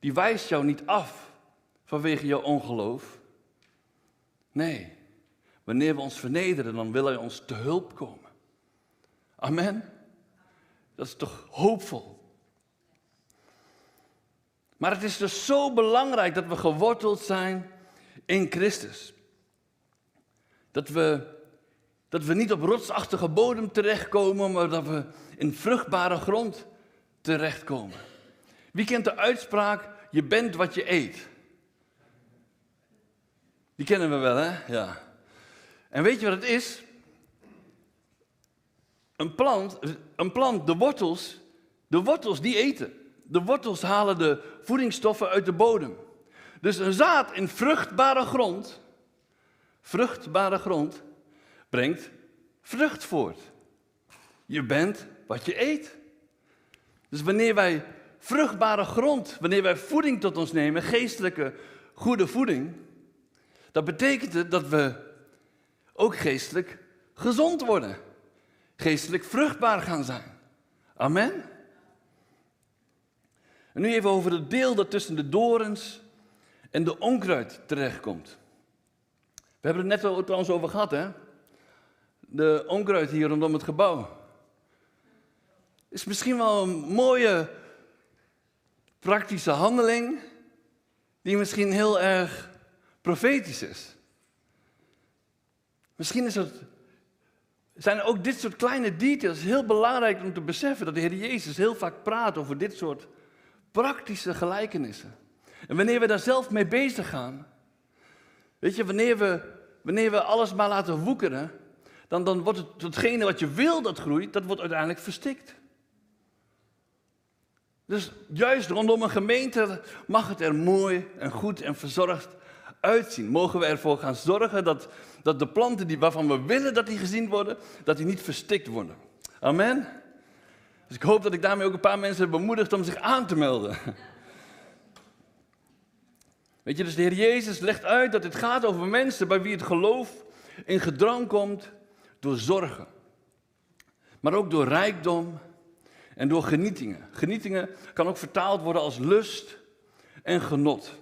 die wijst jou niet af vanwege jouw ongeloof. Nee, wanneer we ons vernederen, dan wil hij ons te hulp komen. Amen. Dat is toch hoopvol. Maar het is dus zo belangrijk dat we geworteld zijn in Christus. Dat we, dat we niet op rotsachtige bodem terechtkomen, maar dat we in vruchtbare grond terechtkomen. Wie kent de uitspraak, je bent wat je eet? Die kennen we wel, hè? Ja. En weet je wat het is? Een plant, een plant, de wortels, de wortels die eten. De wortels halen de voedingsstoffen uit de bodem. Dus een zaad in vruchtbare grond, vruchtbare grond, brengt vrucht voort. Je bent wat je eet. Dus wanneer wij vruchtbare grond, wanneer wij voeding tot ons nemen, geestelijke goede voeding, dat betekent het dat we ook geestelijk gezond worden. Geestelijk vruchtbaar gaan zijn. Amen. En nu even over het deel dat tussen de dorens en de onkruid terechtkomt. We hebben het net al over gehad, hè? De onkruid hier rondom het gebouw. Is misschien wel een mooie praktische handeling, die misschien heel erg profetisch is. Misschien is het zijn ook dit soort kleine details heel belangrijk om te beseffen dat de Heer Jezus heel vaak praat over dit soort praktische gelijkenissen. En wanneer we daar zelf mee bezig gaan, weet je, wanneer we, wanneer we alles maar laten woekeren, dan, dan wordt het, hetgene wat je wil dat groeit, dat wordt uiteindelijk verstikt. Dus juist rondom een gemeente mag het er mooi en goed en verzorgd uitzien. Mogen we ervoor gaan zorgen dat, dat de planten die, waarvan we willen dat die gezien worden, dat die niet verstikt worden. Amen. Dus ik hoop dat ik daarmee ook een paar mensen heb bemoedigd om zich aan te melden. Weet je, dus de Heer Jezus legt uit dat het gaat over mensen bij wie het geloof in gedrang komt door zorgen. Maar ook door rijkdom en door genietingen. Genietingen kan ook vertaald worden als lust en genot.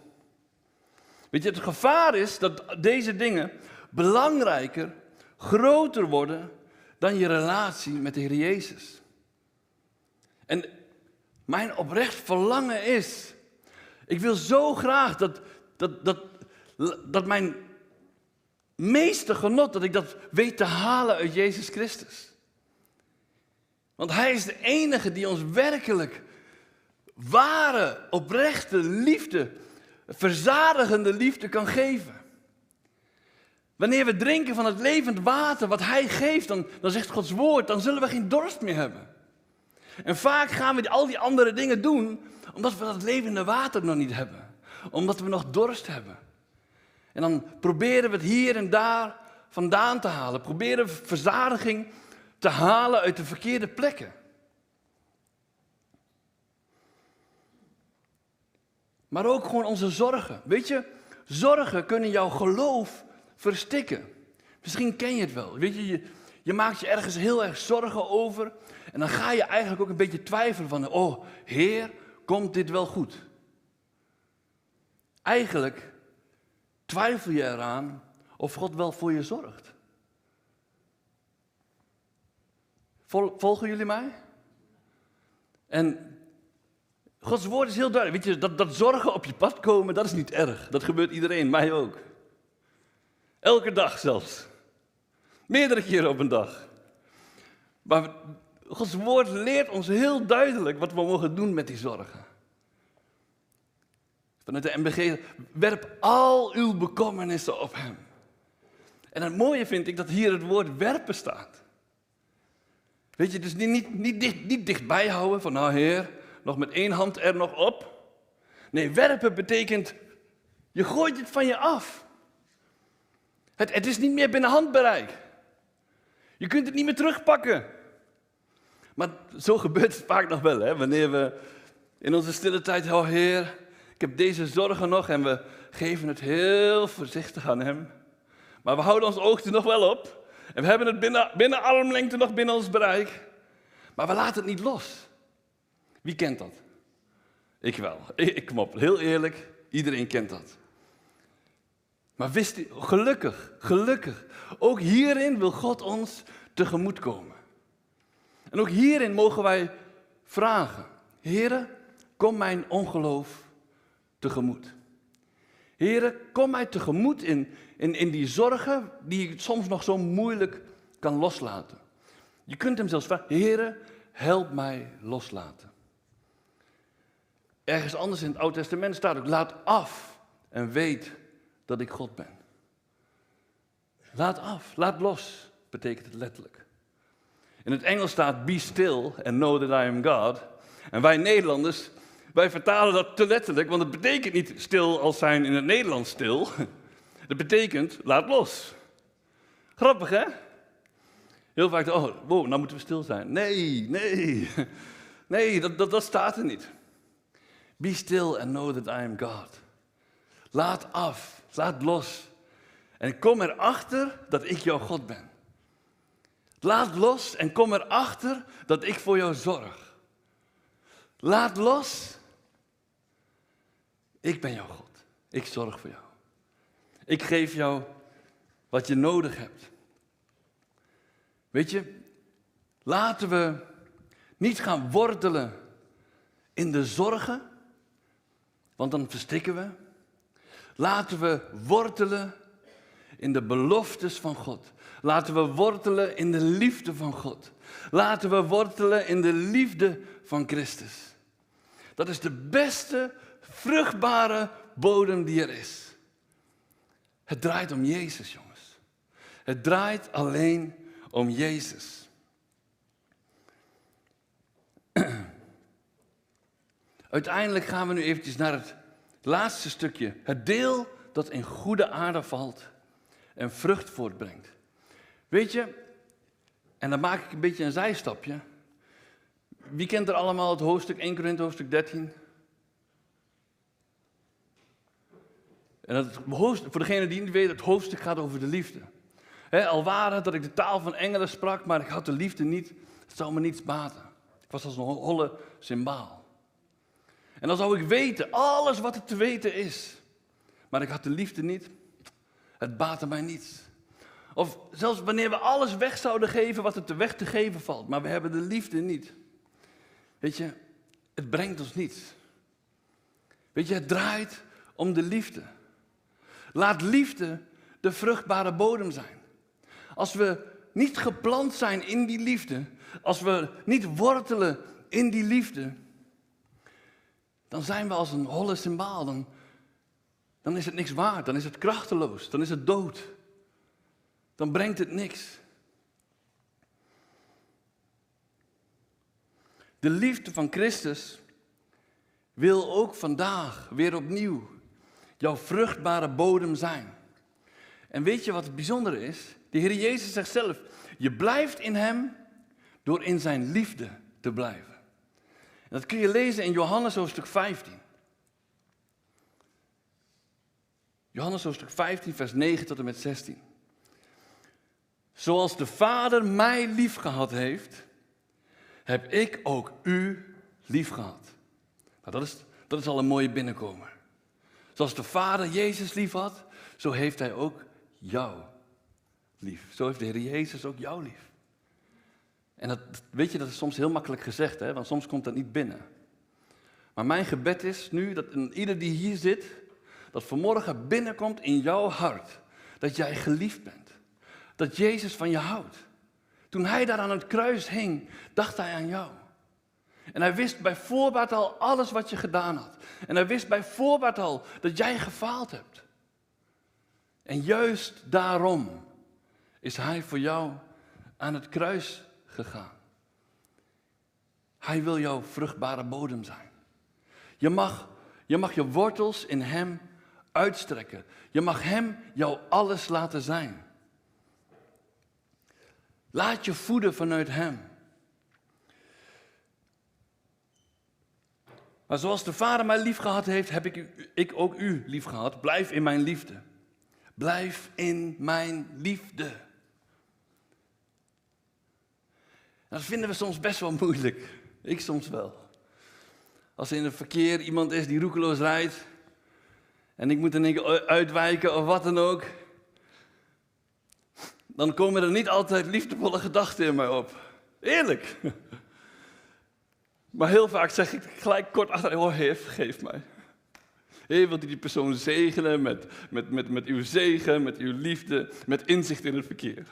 Weet je, het gevaar is dat deze dingen belangrijker, groter worden dan je relatie met de Heer Jezus. En mijn oprecht verlangen is, ik wil zo graag dat, dat, dat, dat mijn meeste genot, dat ik dat weet te halen uit Jezus Christus. Want Hij is de enige die ons werkelijk ware, oprechte liefde, verzadigende liefde kan geven. Wanneer we drinken van het levend water wat Hij geeft, dan, dan zegt Gods woord, dan zullen we geen dorst meer hebben. En vaak gaan we al die andere dingen doen omdat we dat levende water nog niet hebben. Omdat we nog dorst hebben. En dan proberen we het hier en daar vandaan te halen. Proberen we verzadiging te halen uit de verkeerde plekken. Maar ook gewoon onze zorgen. Weet je, zorgen kunnen jouw geloof verstikken. Misschien ken je het wel. Weet je, je, je maakt je ergens heel erg zorgen over. En dan ga je eigenlijk ook een beetje twijfelen van, oh Heer, komt dit wel goed? Eigenlijk twijfel je eraan of God wel voor je zorgt. Volgen jullie mij? En Gods woord is heel duidelijk. Weet je, dat, dat zorgen op je pad komen, dat is niet erg. Dat gebeurt iedereen, mij ook. Elke dag zelfs. Meerdere keren op een dag. Maar Gods woord leert ons heel duidelijk wat we mogen doen met die zorgen. Vanuit de MBG, werp al uw bekommernissen op hem. En het mooie vind ik dat hier het woord werpen staat. Weet je, dus niet, niet, niet, niet dichtbij houden van, nou heer, nog met één hand er nog op. Nee, werpen betekent, je gooit het van je af. Het, het is niet meer binnen handbereik. Je kunt het niet meer terugpakken. Maar zo gebeurt het vaak nog wel, hè? wanneer we in onze stille tijd, oh Heer, heb deze zorgen nog en we geven het heel voorzichtig aan Hem. Maar we houden ons oog er nog wel op. En we hebben het binnen, binnen armlengte nog binnen ons bereik. Maar we laten het niet los. Wie kent dat? Ik wel. Ik, kom op, heel eerlijk, iedereen kent dat. Maar wist gelukkig, gelukkig, ook hierin wil God ons tegemoet komen. En ook hierin mogen wij vragen, Heere, kom mijn ongeloof tegemoet. Heere, kom mij tegemoet in, in, in die zorgen die ik soms nog zo moeilijk kan loslaten. Je kunt hem zelfs vragen, Heere, help mij loslaten. Ergens anders in het Oude Testament staat ook, laat af en weet dat ik God ben. Laat af, laat los, betekent het letterlijk. In het Engels staat be still and know that I am God. En wij Nederlanders, wij vertalen dat te letterlijk, want het betekent niet stil als zijn in het Nederlands stil. Het betekent laat los. Grappig hè? Heel vaak, oh, wow, nou moeten we stil zijn. Nee, nee. Nee, dat, dat, dat staat er niet. Be still and know that I am God. Laat af, laat los. En kom erachter dat ik jouw God ben. Laat los en kom erachter dat ik voor jou zorg. Laat los. Ik ben jouw God. Ik zorg voor jou. Ik geef jou wat je nodig hebt. Weet je, laten we niet gaan wortelen in de zorgen, want dan verstikken we. Laten we wortelen in de beloftes van God. Laten we wortelen in de liefde van God. Laten we wortelen in de liefde van Christus. Dat is de beste, vruchtbare bodem die er is. Het draait om Jezus, jongens. Het draait alleen om Jezus. <clears throat> Uiteindelijk gaan we nu eventjes naar het laatste stukje. Het deel dat in goede aarde valt en vrucht voortbrengt. Weet je, en dan maak ik een beetje een zijstapje. Wie kent er allemaal het hoofdstuk 1 Korinthe, hoofdstuk 13? En hoofdstuk, voor degene die niet weet, het hoofdstuk gaat over de liefde. al waren het dat ik de taal van engelen sprak, maar ik had de liefde niet, het zou me niets baten. Ik was als een holle symbaal. En dan zou ik weten, alles wat er te weten is. Maar ik had de liefde niet, het baatte mij niets. Of zelfs wanneer we alles weg zouden geven wat er te weg te geven valt, maar we hebben de liefde niet. Weet je, het brengt ons niets. Weet je, het draait om de liefde. Laat liefde de vruchtbare bodem zijn. Als we niet geplant zijn in die liefde, als we niet wortelen in die liefde, dan zijn we als een holle symbaal. Dan, dan is het niks waard, dan is het krachteloos, dan is het dood. Dan brengt het niks. De liefde van Christus wil ook vandaag weer opnieuw jouw vruchtbare bodem zijn. En weet je wat het bijzondere is? De Heer Jezus zegt zelf, je blijft in Hem door in Zijn liefde te blijven. En dat kun je lezen in Johannes hoofdstuk 15. Johannes hoofdstuk 15, vers 9 tot en met 16. Zoals de Vader mij lief gehad heeft, heb ik ook u lief gehad. Nou, dat, is, dat is al een mooie binnenkomer. Zoals de Vader Jezus lief had, zo heeft Hij ook jou lief. Zo heeft de Heer Jezus ook jou lief. En dat, weet je, dat is soms heel makkelijk gezegd, hè? want soms komt dat niet binnen. Maar mijn gebed is nu dat ieder die hier zit, dat vanmorgen binnenkomt in jouw hart. Dat jij geliefd bent. Dat Jezus van je houdt. Toen hij daar aan het kruis hing, dacht hij aan jou. En hij wist bij voorbaat al alles wat je gedaan had. En hij wist bij voorbaat al dat jij gefaald hebt. En juist daarom is hij voor jou aan het kruis gegaan. Hij wil jouw vruchtbare bodem zijn. Je mag, je mag je wortels in hem uitstrekken. Je mag hem jou alles laten zijn. Laat je voeden vanuit hem. Maar zoals de Vader mij lief gehad heeft, heb ik, ik ook u lief gehad. Blijf in mijn liefde. Blijf in mijn liefde. Dat vinden we soms best wel moeilijk. Ik soms wel. Als er in het verkeer iemand is die roekeloos rijdt. En ik moet er keer uitwijken of wat dan ook. Dan komen er niet altijd liefdevolle gedachten in mij op. Eerlijk. <laughs> Maar heel vaak zeg ik gelijk kort achter, oh vergeef mij. Heer, wilt u die persoon zegenen met, met, met, met uw zegen, met uw liefde, met inzicht in het verkeer.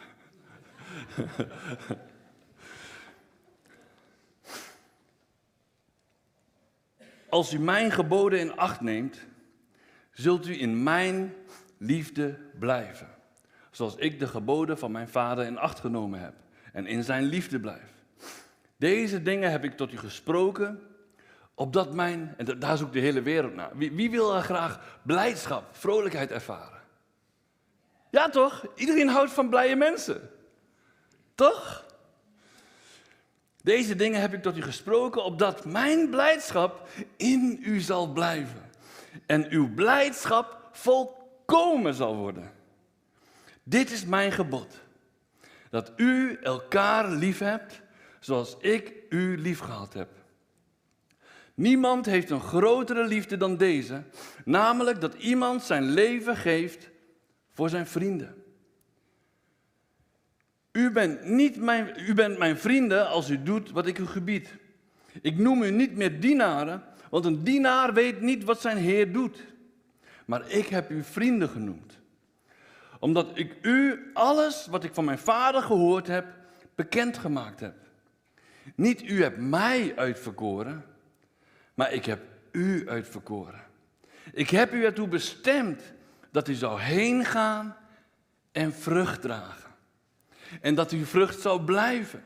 <laughs> Als u mijn geboden in acht neemt, zult u in mijn liefde blijven. Zoals ik de geboden van mijn vader in acht genomen heb en in zijn liefde blijf. Deze dingen heb ik tot u gesproken, opdat mijn, en daar zoekt de hele wereld naar. Wie, wie wil er graag blijdschap, vrolijkheid ervaren? Ja toch? Iedereen houdt van blije mensen. Toch? Deze dingen heb ik tot u gesproken, opdat mijn blijdschap in u zal blijven. En uw blijdschap volkomen zal worden. Dit is mijn gebod. Dat u elkaar lief hebt zoals ik u lief gehad heb. Niemand heeft een grotere liefde dan deze, namelijk dat iemand zijn leven geeft voor zijn vrienden. U bent, niet mijn, u bent mijn vrienden als u doet wat ik u gebied. Ik noem u niet meer dienaren, want een dienaar weet niet wat zijn heer doet. Maar ik heb u vrienden genoemd omdat ik u alles wat ik van mijn vader gehoord heb, bekendgemaakt heb. Niet u hebt mij uitverkoren, maar ik heb u uitverkoren. Ik heb u ertoe bestemd dat u zou heen gaan en vrucht dragen. En dat uw vrucht zou blijven.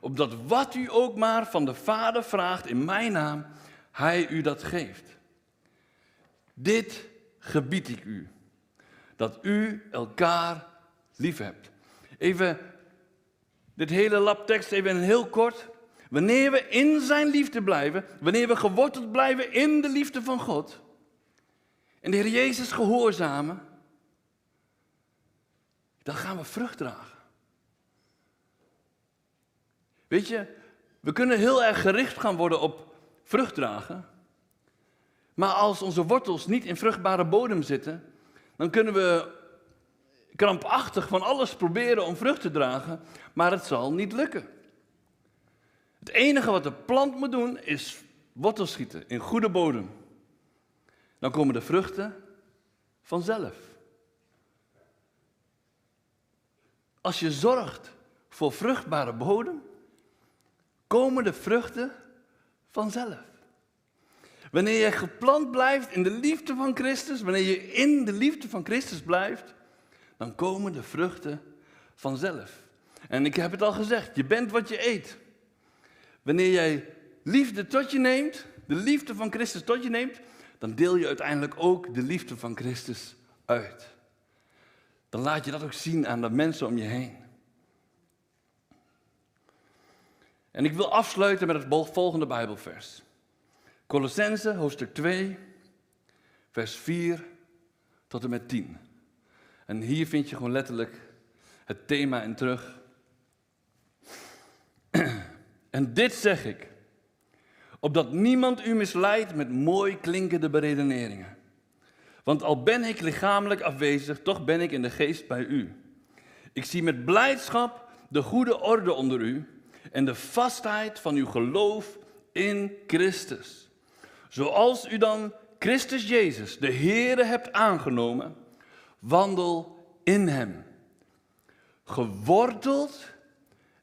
Opdat wat u ook maar van de Vader vraagt in mijn naam, hij u dat geeft. Dit gebied ik u. Dat u elkaar lief hebt. Even dit hele labtekst even heel kort. Wanneer we in zijn liefde blijven, wanneer we geworteld blijven in de liefde van God, en de Heer Jezus gehoorzamen, dan gaan we vrucht dragen. Weet je, we kunnen heel erg gericht gaan worden op vrucht dragen, maar als onze wortels niet in vruchtbare bodem zitten, dan kunnen we krampachtig van alles proberen om vrucht te dragen, maar het zal niet lukken. Het enige wat de plant moet doen is wortels schieten in goede bodem. Dan komen de vruchten vanzelf. Als je zorgt voor vruchtbare bodem, komen de vruchten vanzelf. Wanneer je geplant blijft in de liefde van Christus, wanneer je in de liefde van Christus blijft, dan komen de vruchten vanzelf. En ik heb het al gezegd, je bent wat je eet. Wanneer jij liefde tot je neemt, de liefde van Christus tot je neemt, dan deel je uiteindelijk ook de liefde van Christus uit. Dan laat je dat ook zien aan de mensen om je heen. En ik wil afsluiten met het volgende Bijbelvers. Colossense, hoofdstuk 2, vers 4 tot en met 10. En hier vind je gewoon letterlijk het thema in terug. En dit zeg ik, opdat niemand u misleidt met mooi klinkende beredeneringen. Want al ben ik lichamelijk afwezig, toch ben ik in de geest bij u. Ik zie met blijdschap de goede orde onder u en de vastheid van uw geloof in Christus. Zoals u dan Christus Jezus, de Heere, hebt aangenomen, wandel in Hem. Geworteld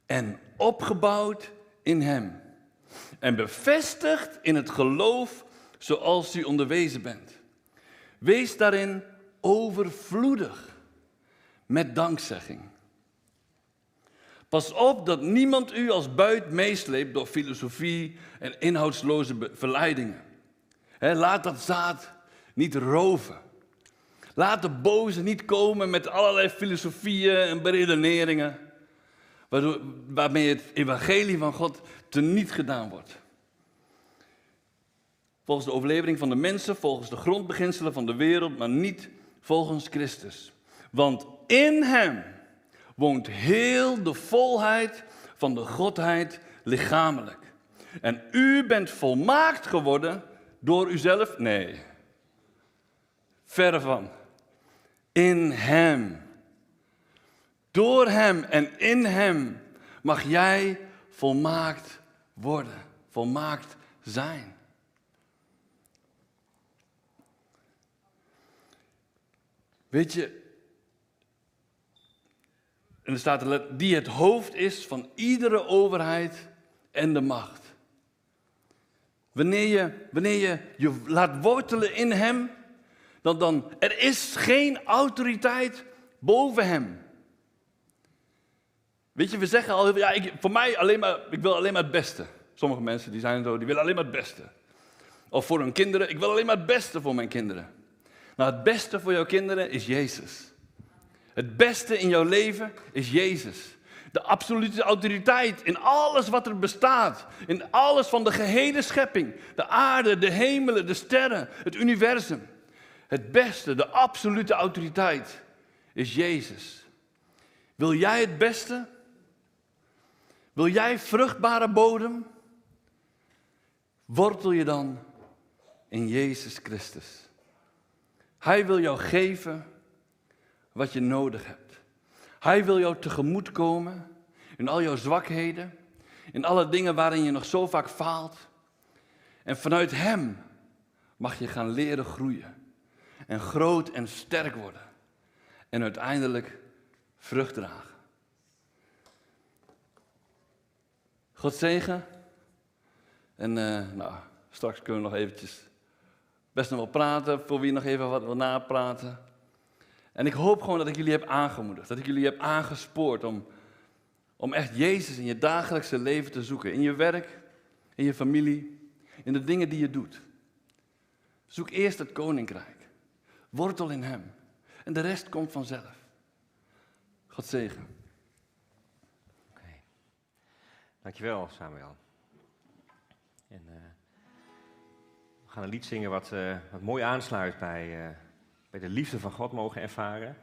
en opgebouwd in Hem. En bevestigd in het geloof zoals u onderwezen bent. Wees daarin overvloedig met dankzegging. Pas op dat niemand u als buit meesleept door filosofie en inhoudsloze verleidingen. laat dat zaad niet roven. Laat de boze niet komen met allerlei filosofieën en beredeneringen, waarmee het evangelie van God teniet gedaan wordt. Volgens de overlevering van de mensen, volgens de grondbeginselen van de wereld, maar niet volgens Christus. Want in Hem woont heel de volheid van de Godheid lichamelijk. En u bent volmaakt geworden door uzelf? Nee. Verre van. In Hem. Door Hem en in Hem mag jij volmaakt worden, volmaakt zijn. Weet je, en er staat er, die het hoofd is van iedere overheid en de macht. Wanneer je wanneer je, je laat wortelen in hem, dan, dan er is geen autoriteit boven hem. Weet je, we zeggen al, ja, ik, voor mij alleen maar, ik wil alleen maar het beste. Sommige mensen die zijn zo, die willen alleen maar het beste. Of voor hun kinderen, ik wil alleen maar het beste voor mijn kinderen. Nou, het beste voor jouw kinderen is Jezus. Het beste in jouw leven is Jezus. De absolute autoriteit in alles wat er bestaat. In alles van de gehele schepping. De aarde, de hemelen, de sterren, het universum. Het beste, de absolute autoriteit is Jezus. Wil jij het beste? Wil jij vruchtbare bodem? Wortel je dan in Jezus Christus. Hij wil jou geven wat je nodig hebt. Hij wil jou tegemoet komen in al jouw zwakheden, in alle dingen waarin je nog zo vaak faalt. En vanuit Hem mag je gaan leren groeien en groot en sterk worden. en uiteindelijk vrucht dragen. God zegen. En eh, nou, straks kunnen we nog eventjes best nog wel praten, voor wie nog even wat wil napraten. En ik hoop gewoon dat ik jullie heb aangemoedigd, dat ik jullie heb aangespoord om, om echt Jezus in je dagelijkse leven te zoeken. In je werk, in je familie, in de dingen die je doet. Zoek eerst het koninkrijk. Wortel in Hem. En de rest komt vanzelf. God zegen. Oké. Dankjewel, Samuel. En, eh, we gaan een lied zingen wat, eh, wat mooi aansluit bij, eh, bij de liefde van God mogen ervaren.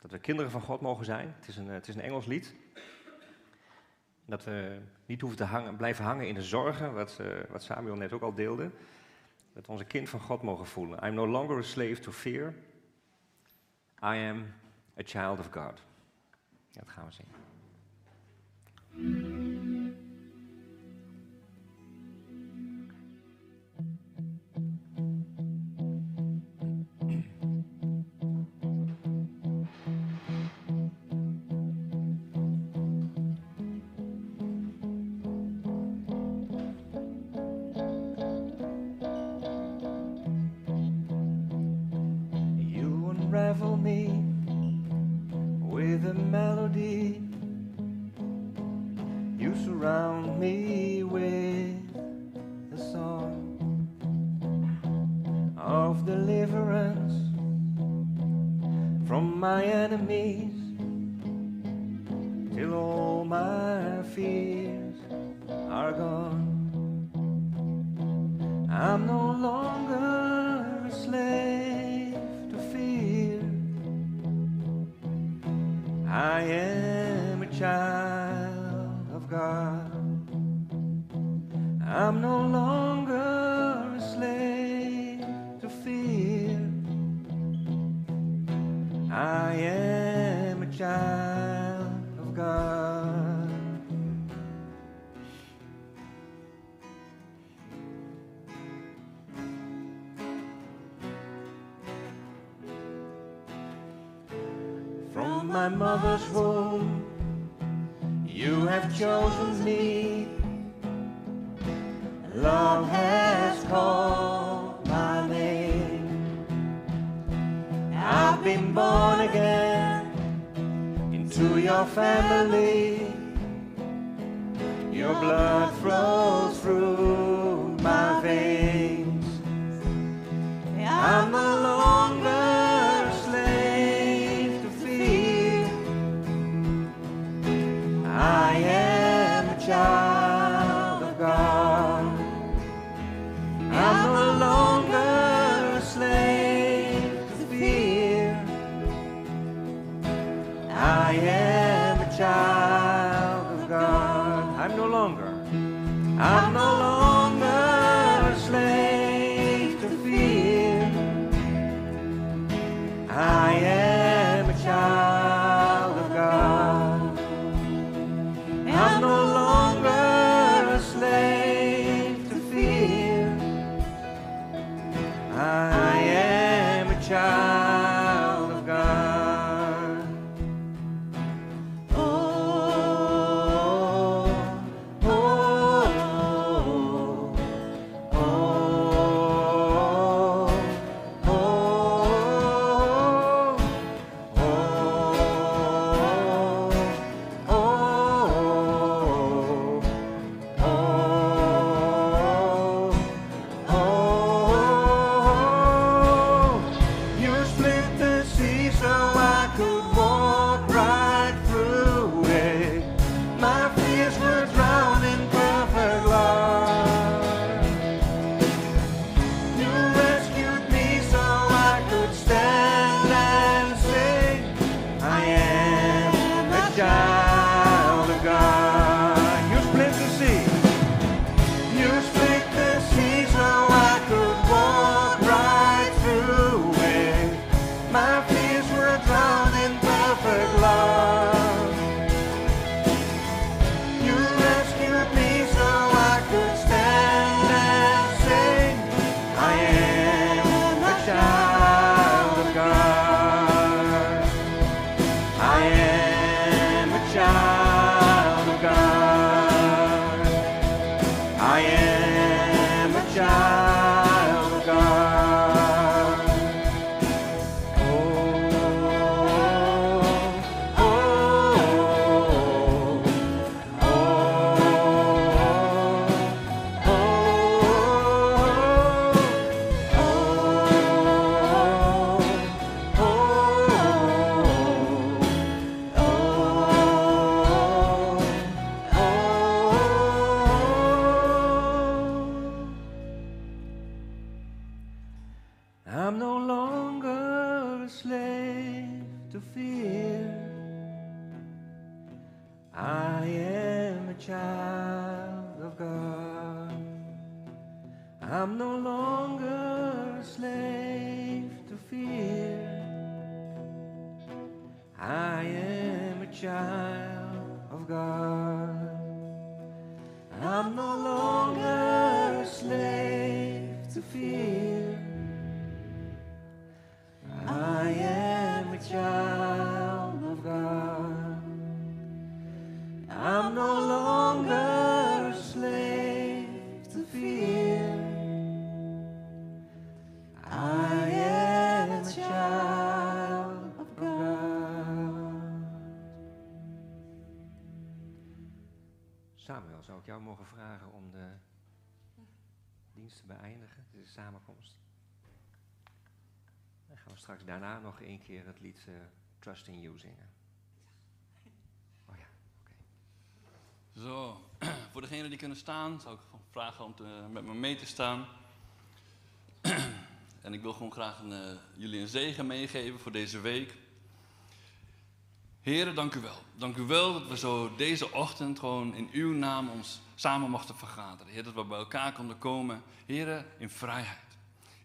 Dat we kinderen van God mogen zijn. Het is een, het is een Engels lied. Dat we niet hoeven te hangen, blijven hangen in de zorgen, wat, wat Samuel net ook al deelde. Dat we ons een kind van God mogen voelen. I'm no longer a slave to fear. I am a child of God. Ja, dat gaan we zingen. You I'm no longer één keer het lied eh, Trust in You zingen. Oh ja, oké. Zo, <clears throat> voor degenen die kunnen staan, zou ik vragen om te, met me mee te staan. <clears throat> en ik wil gewoon graag een, eh, jullie een zegen meegeven voor deze week. Heren, dank u wel. Dank u wel dat we zo deze ochtend gewoon in uw naam ons samen mochten vergaderen. Heer, dat we bij elkaar konden komen. Heren, in vrijheid.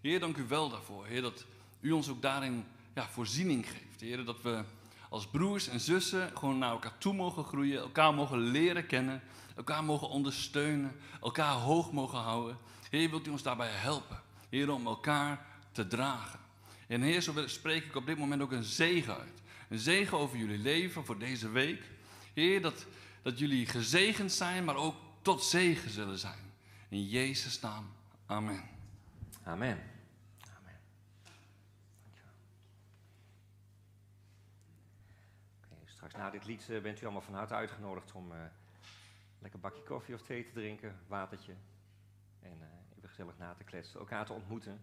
Heer, dank u wel daarvoor. Heer, dat u ons ook daarin ja, voorziening geeft. Heer, dat we als broers en zussen gewoon naar elkaar toe mogen groeien, elkaar mogen leren kennen, elkaar mogen ondersteunen, elkaar hoog mogen houden. Heer, wilt u ons daarbij helpen? Heer, om elkaar te dragen. En Heer, zo spreek ik op dit moment ook een zegen uit. Een zegen over jullie leven voor deze week. Heer, dat, dat jullie gezegend zijn, maar ook tot zegen zullen zijn. In Jezus' naam. Amen. Amen. Amen. Dankjewel. Oké, na dit lied eh, bent u allemaal van harte uitgenodigd om eh lekker bakje koffie of thee te drinken, watertje. En eh, even gezellig na te kletsen, elkaar te ontmoeten.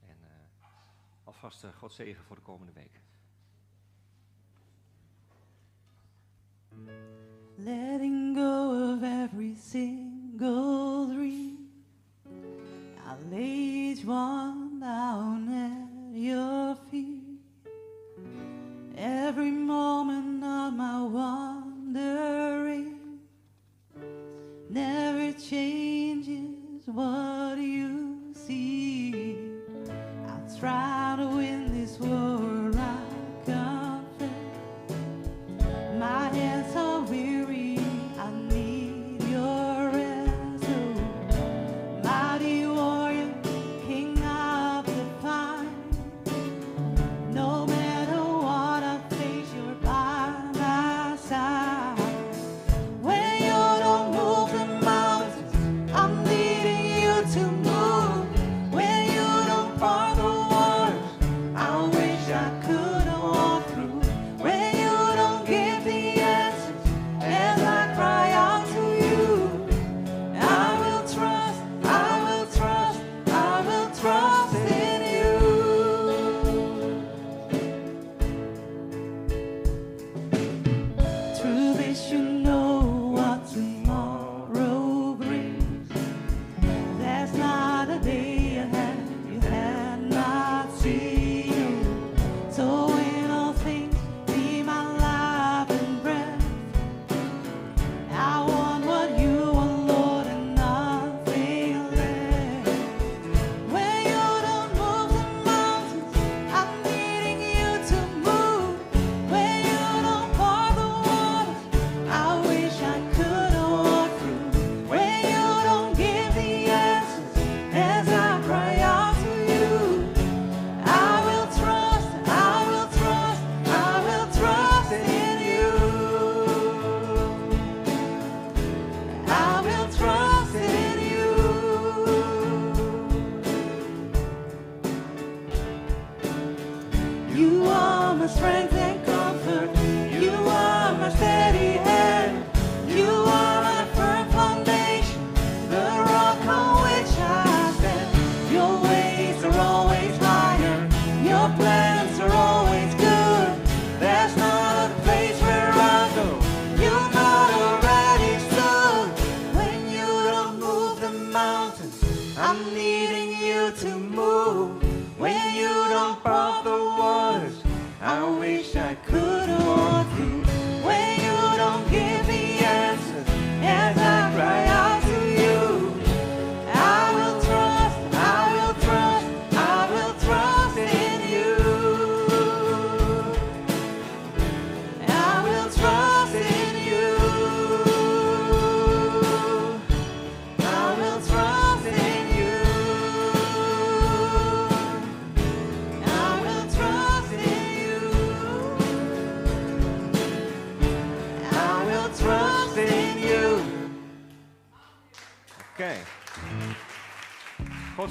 En alvast God zegen voor de komende week. Letting go of every single dream. I lay each one down at your feet. Every moment of my wandering never changes what you see. I try to win this war, I confess. My hands are weary,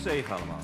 zegen allemaal.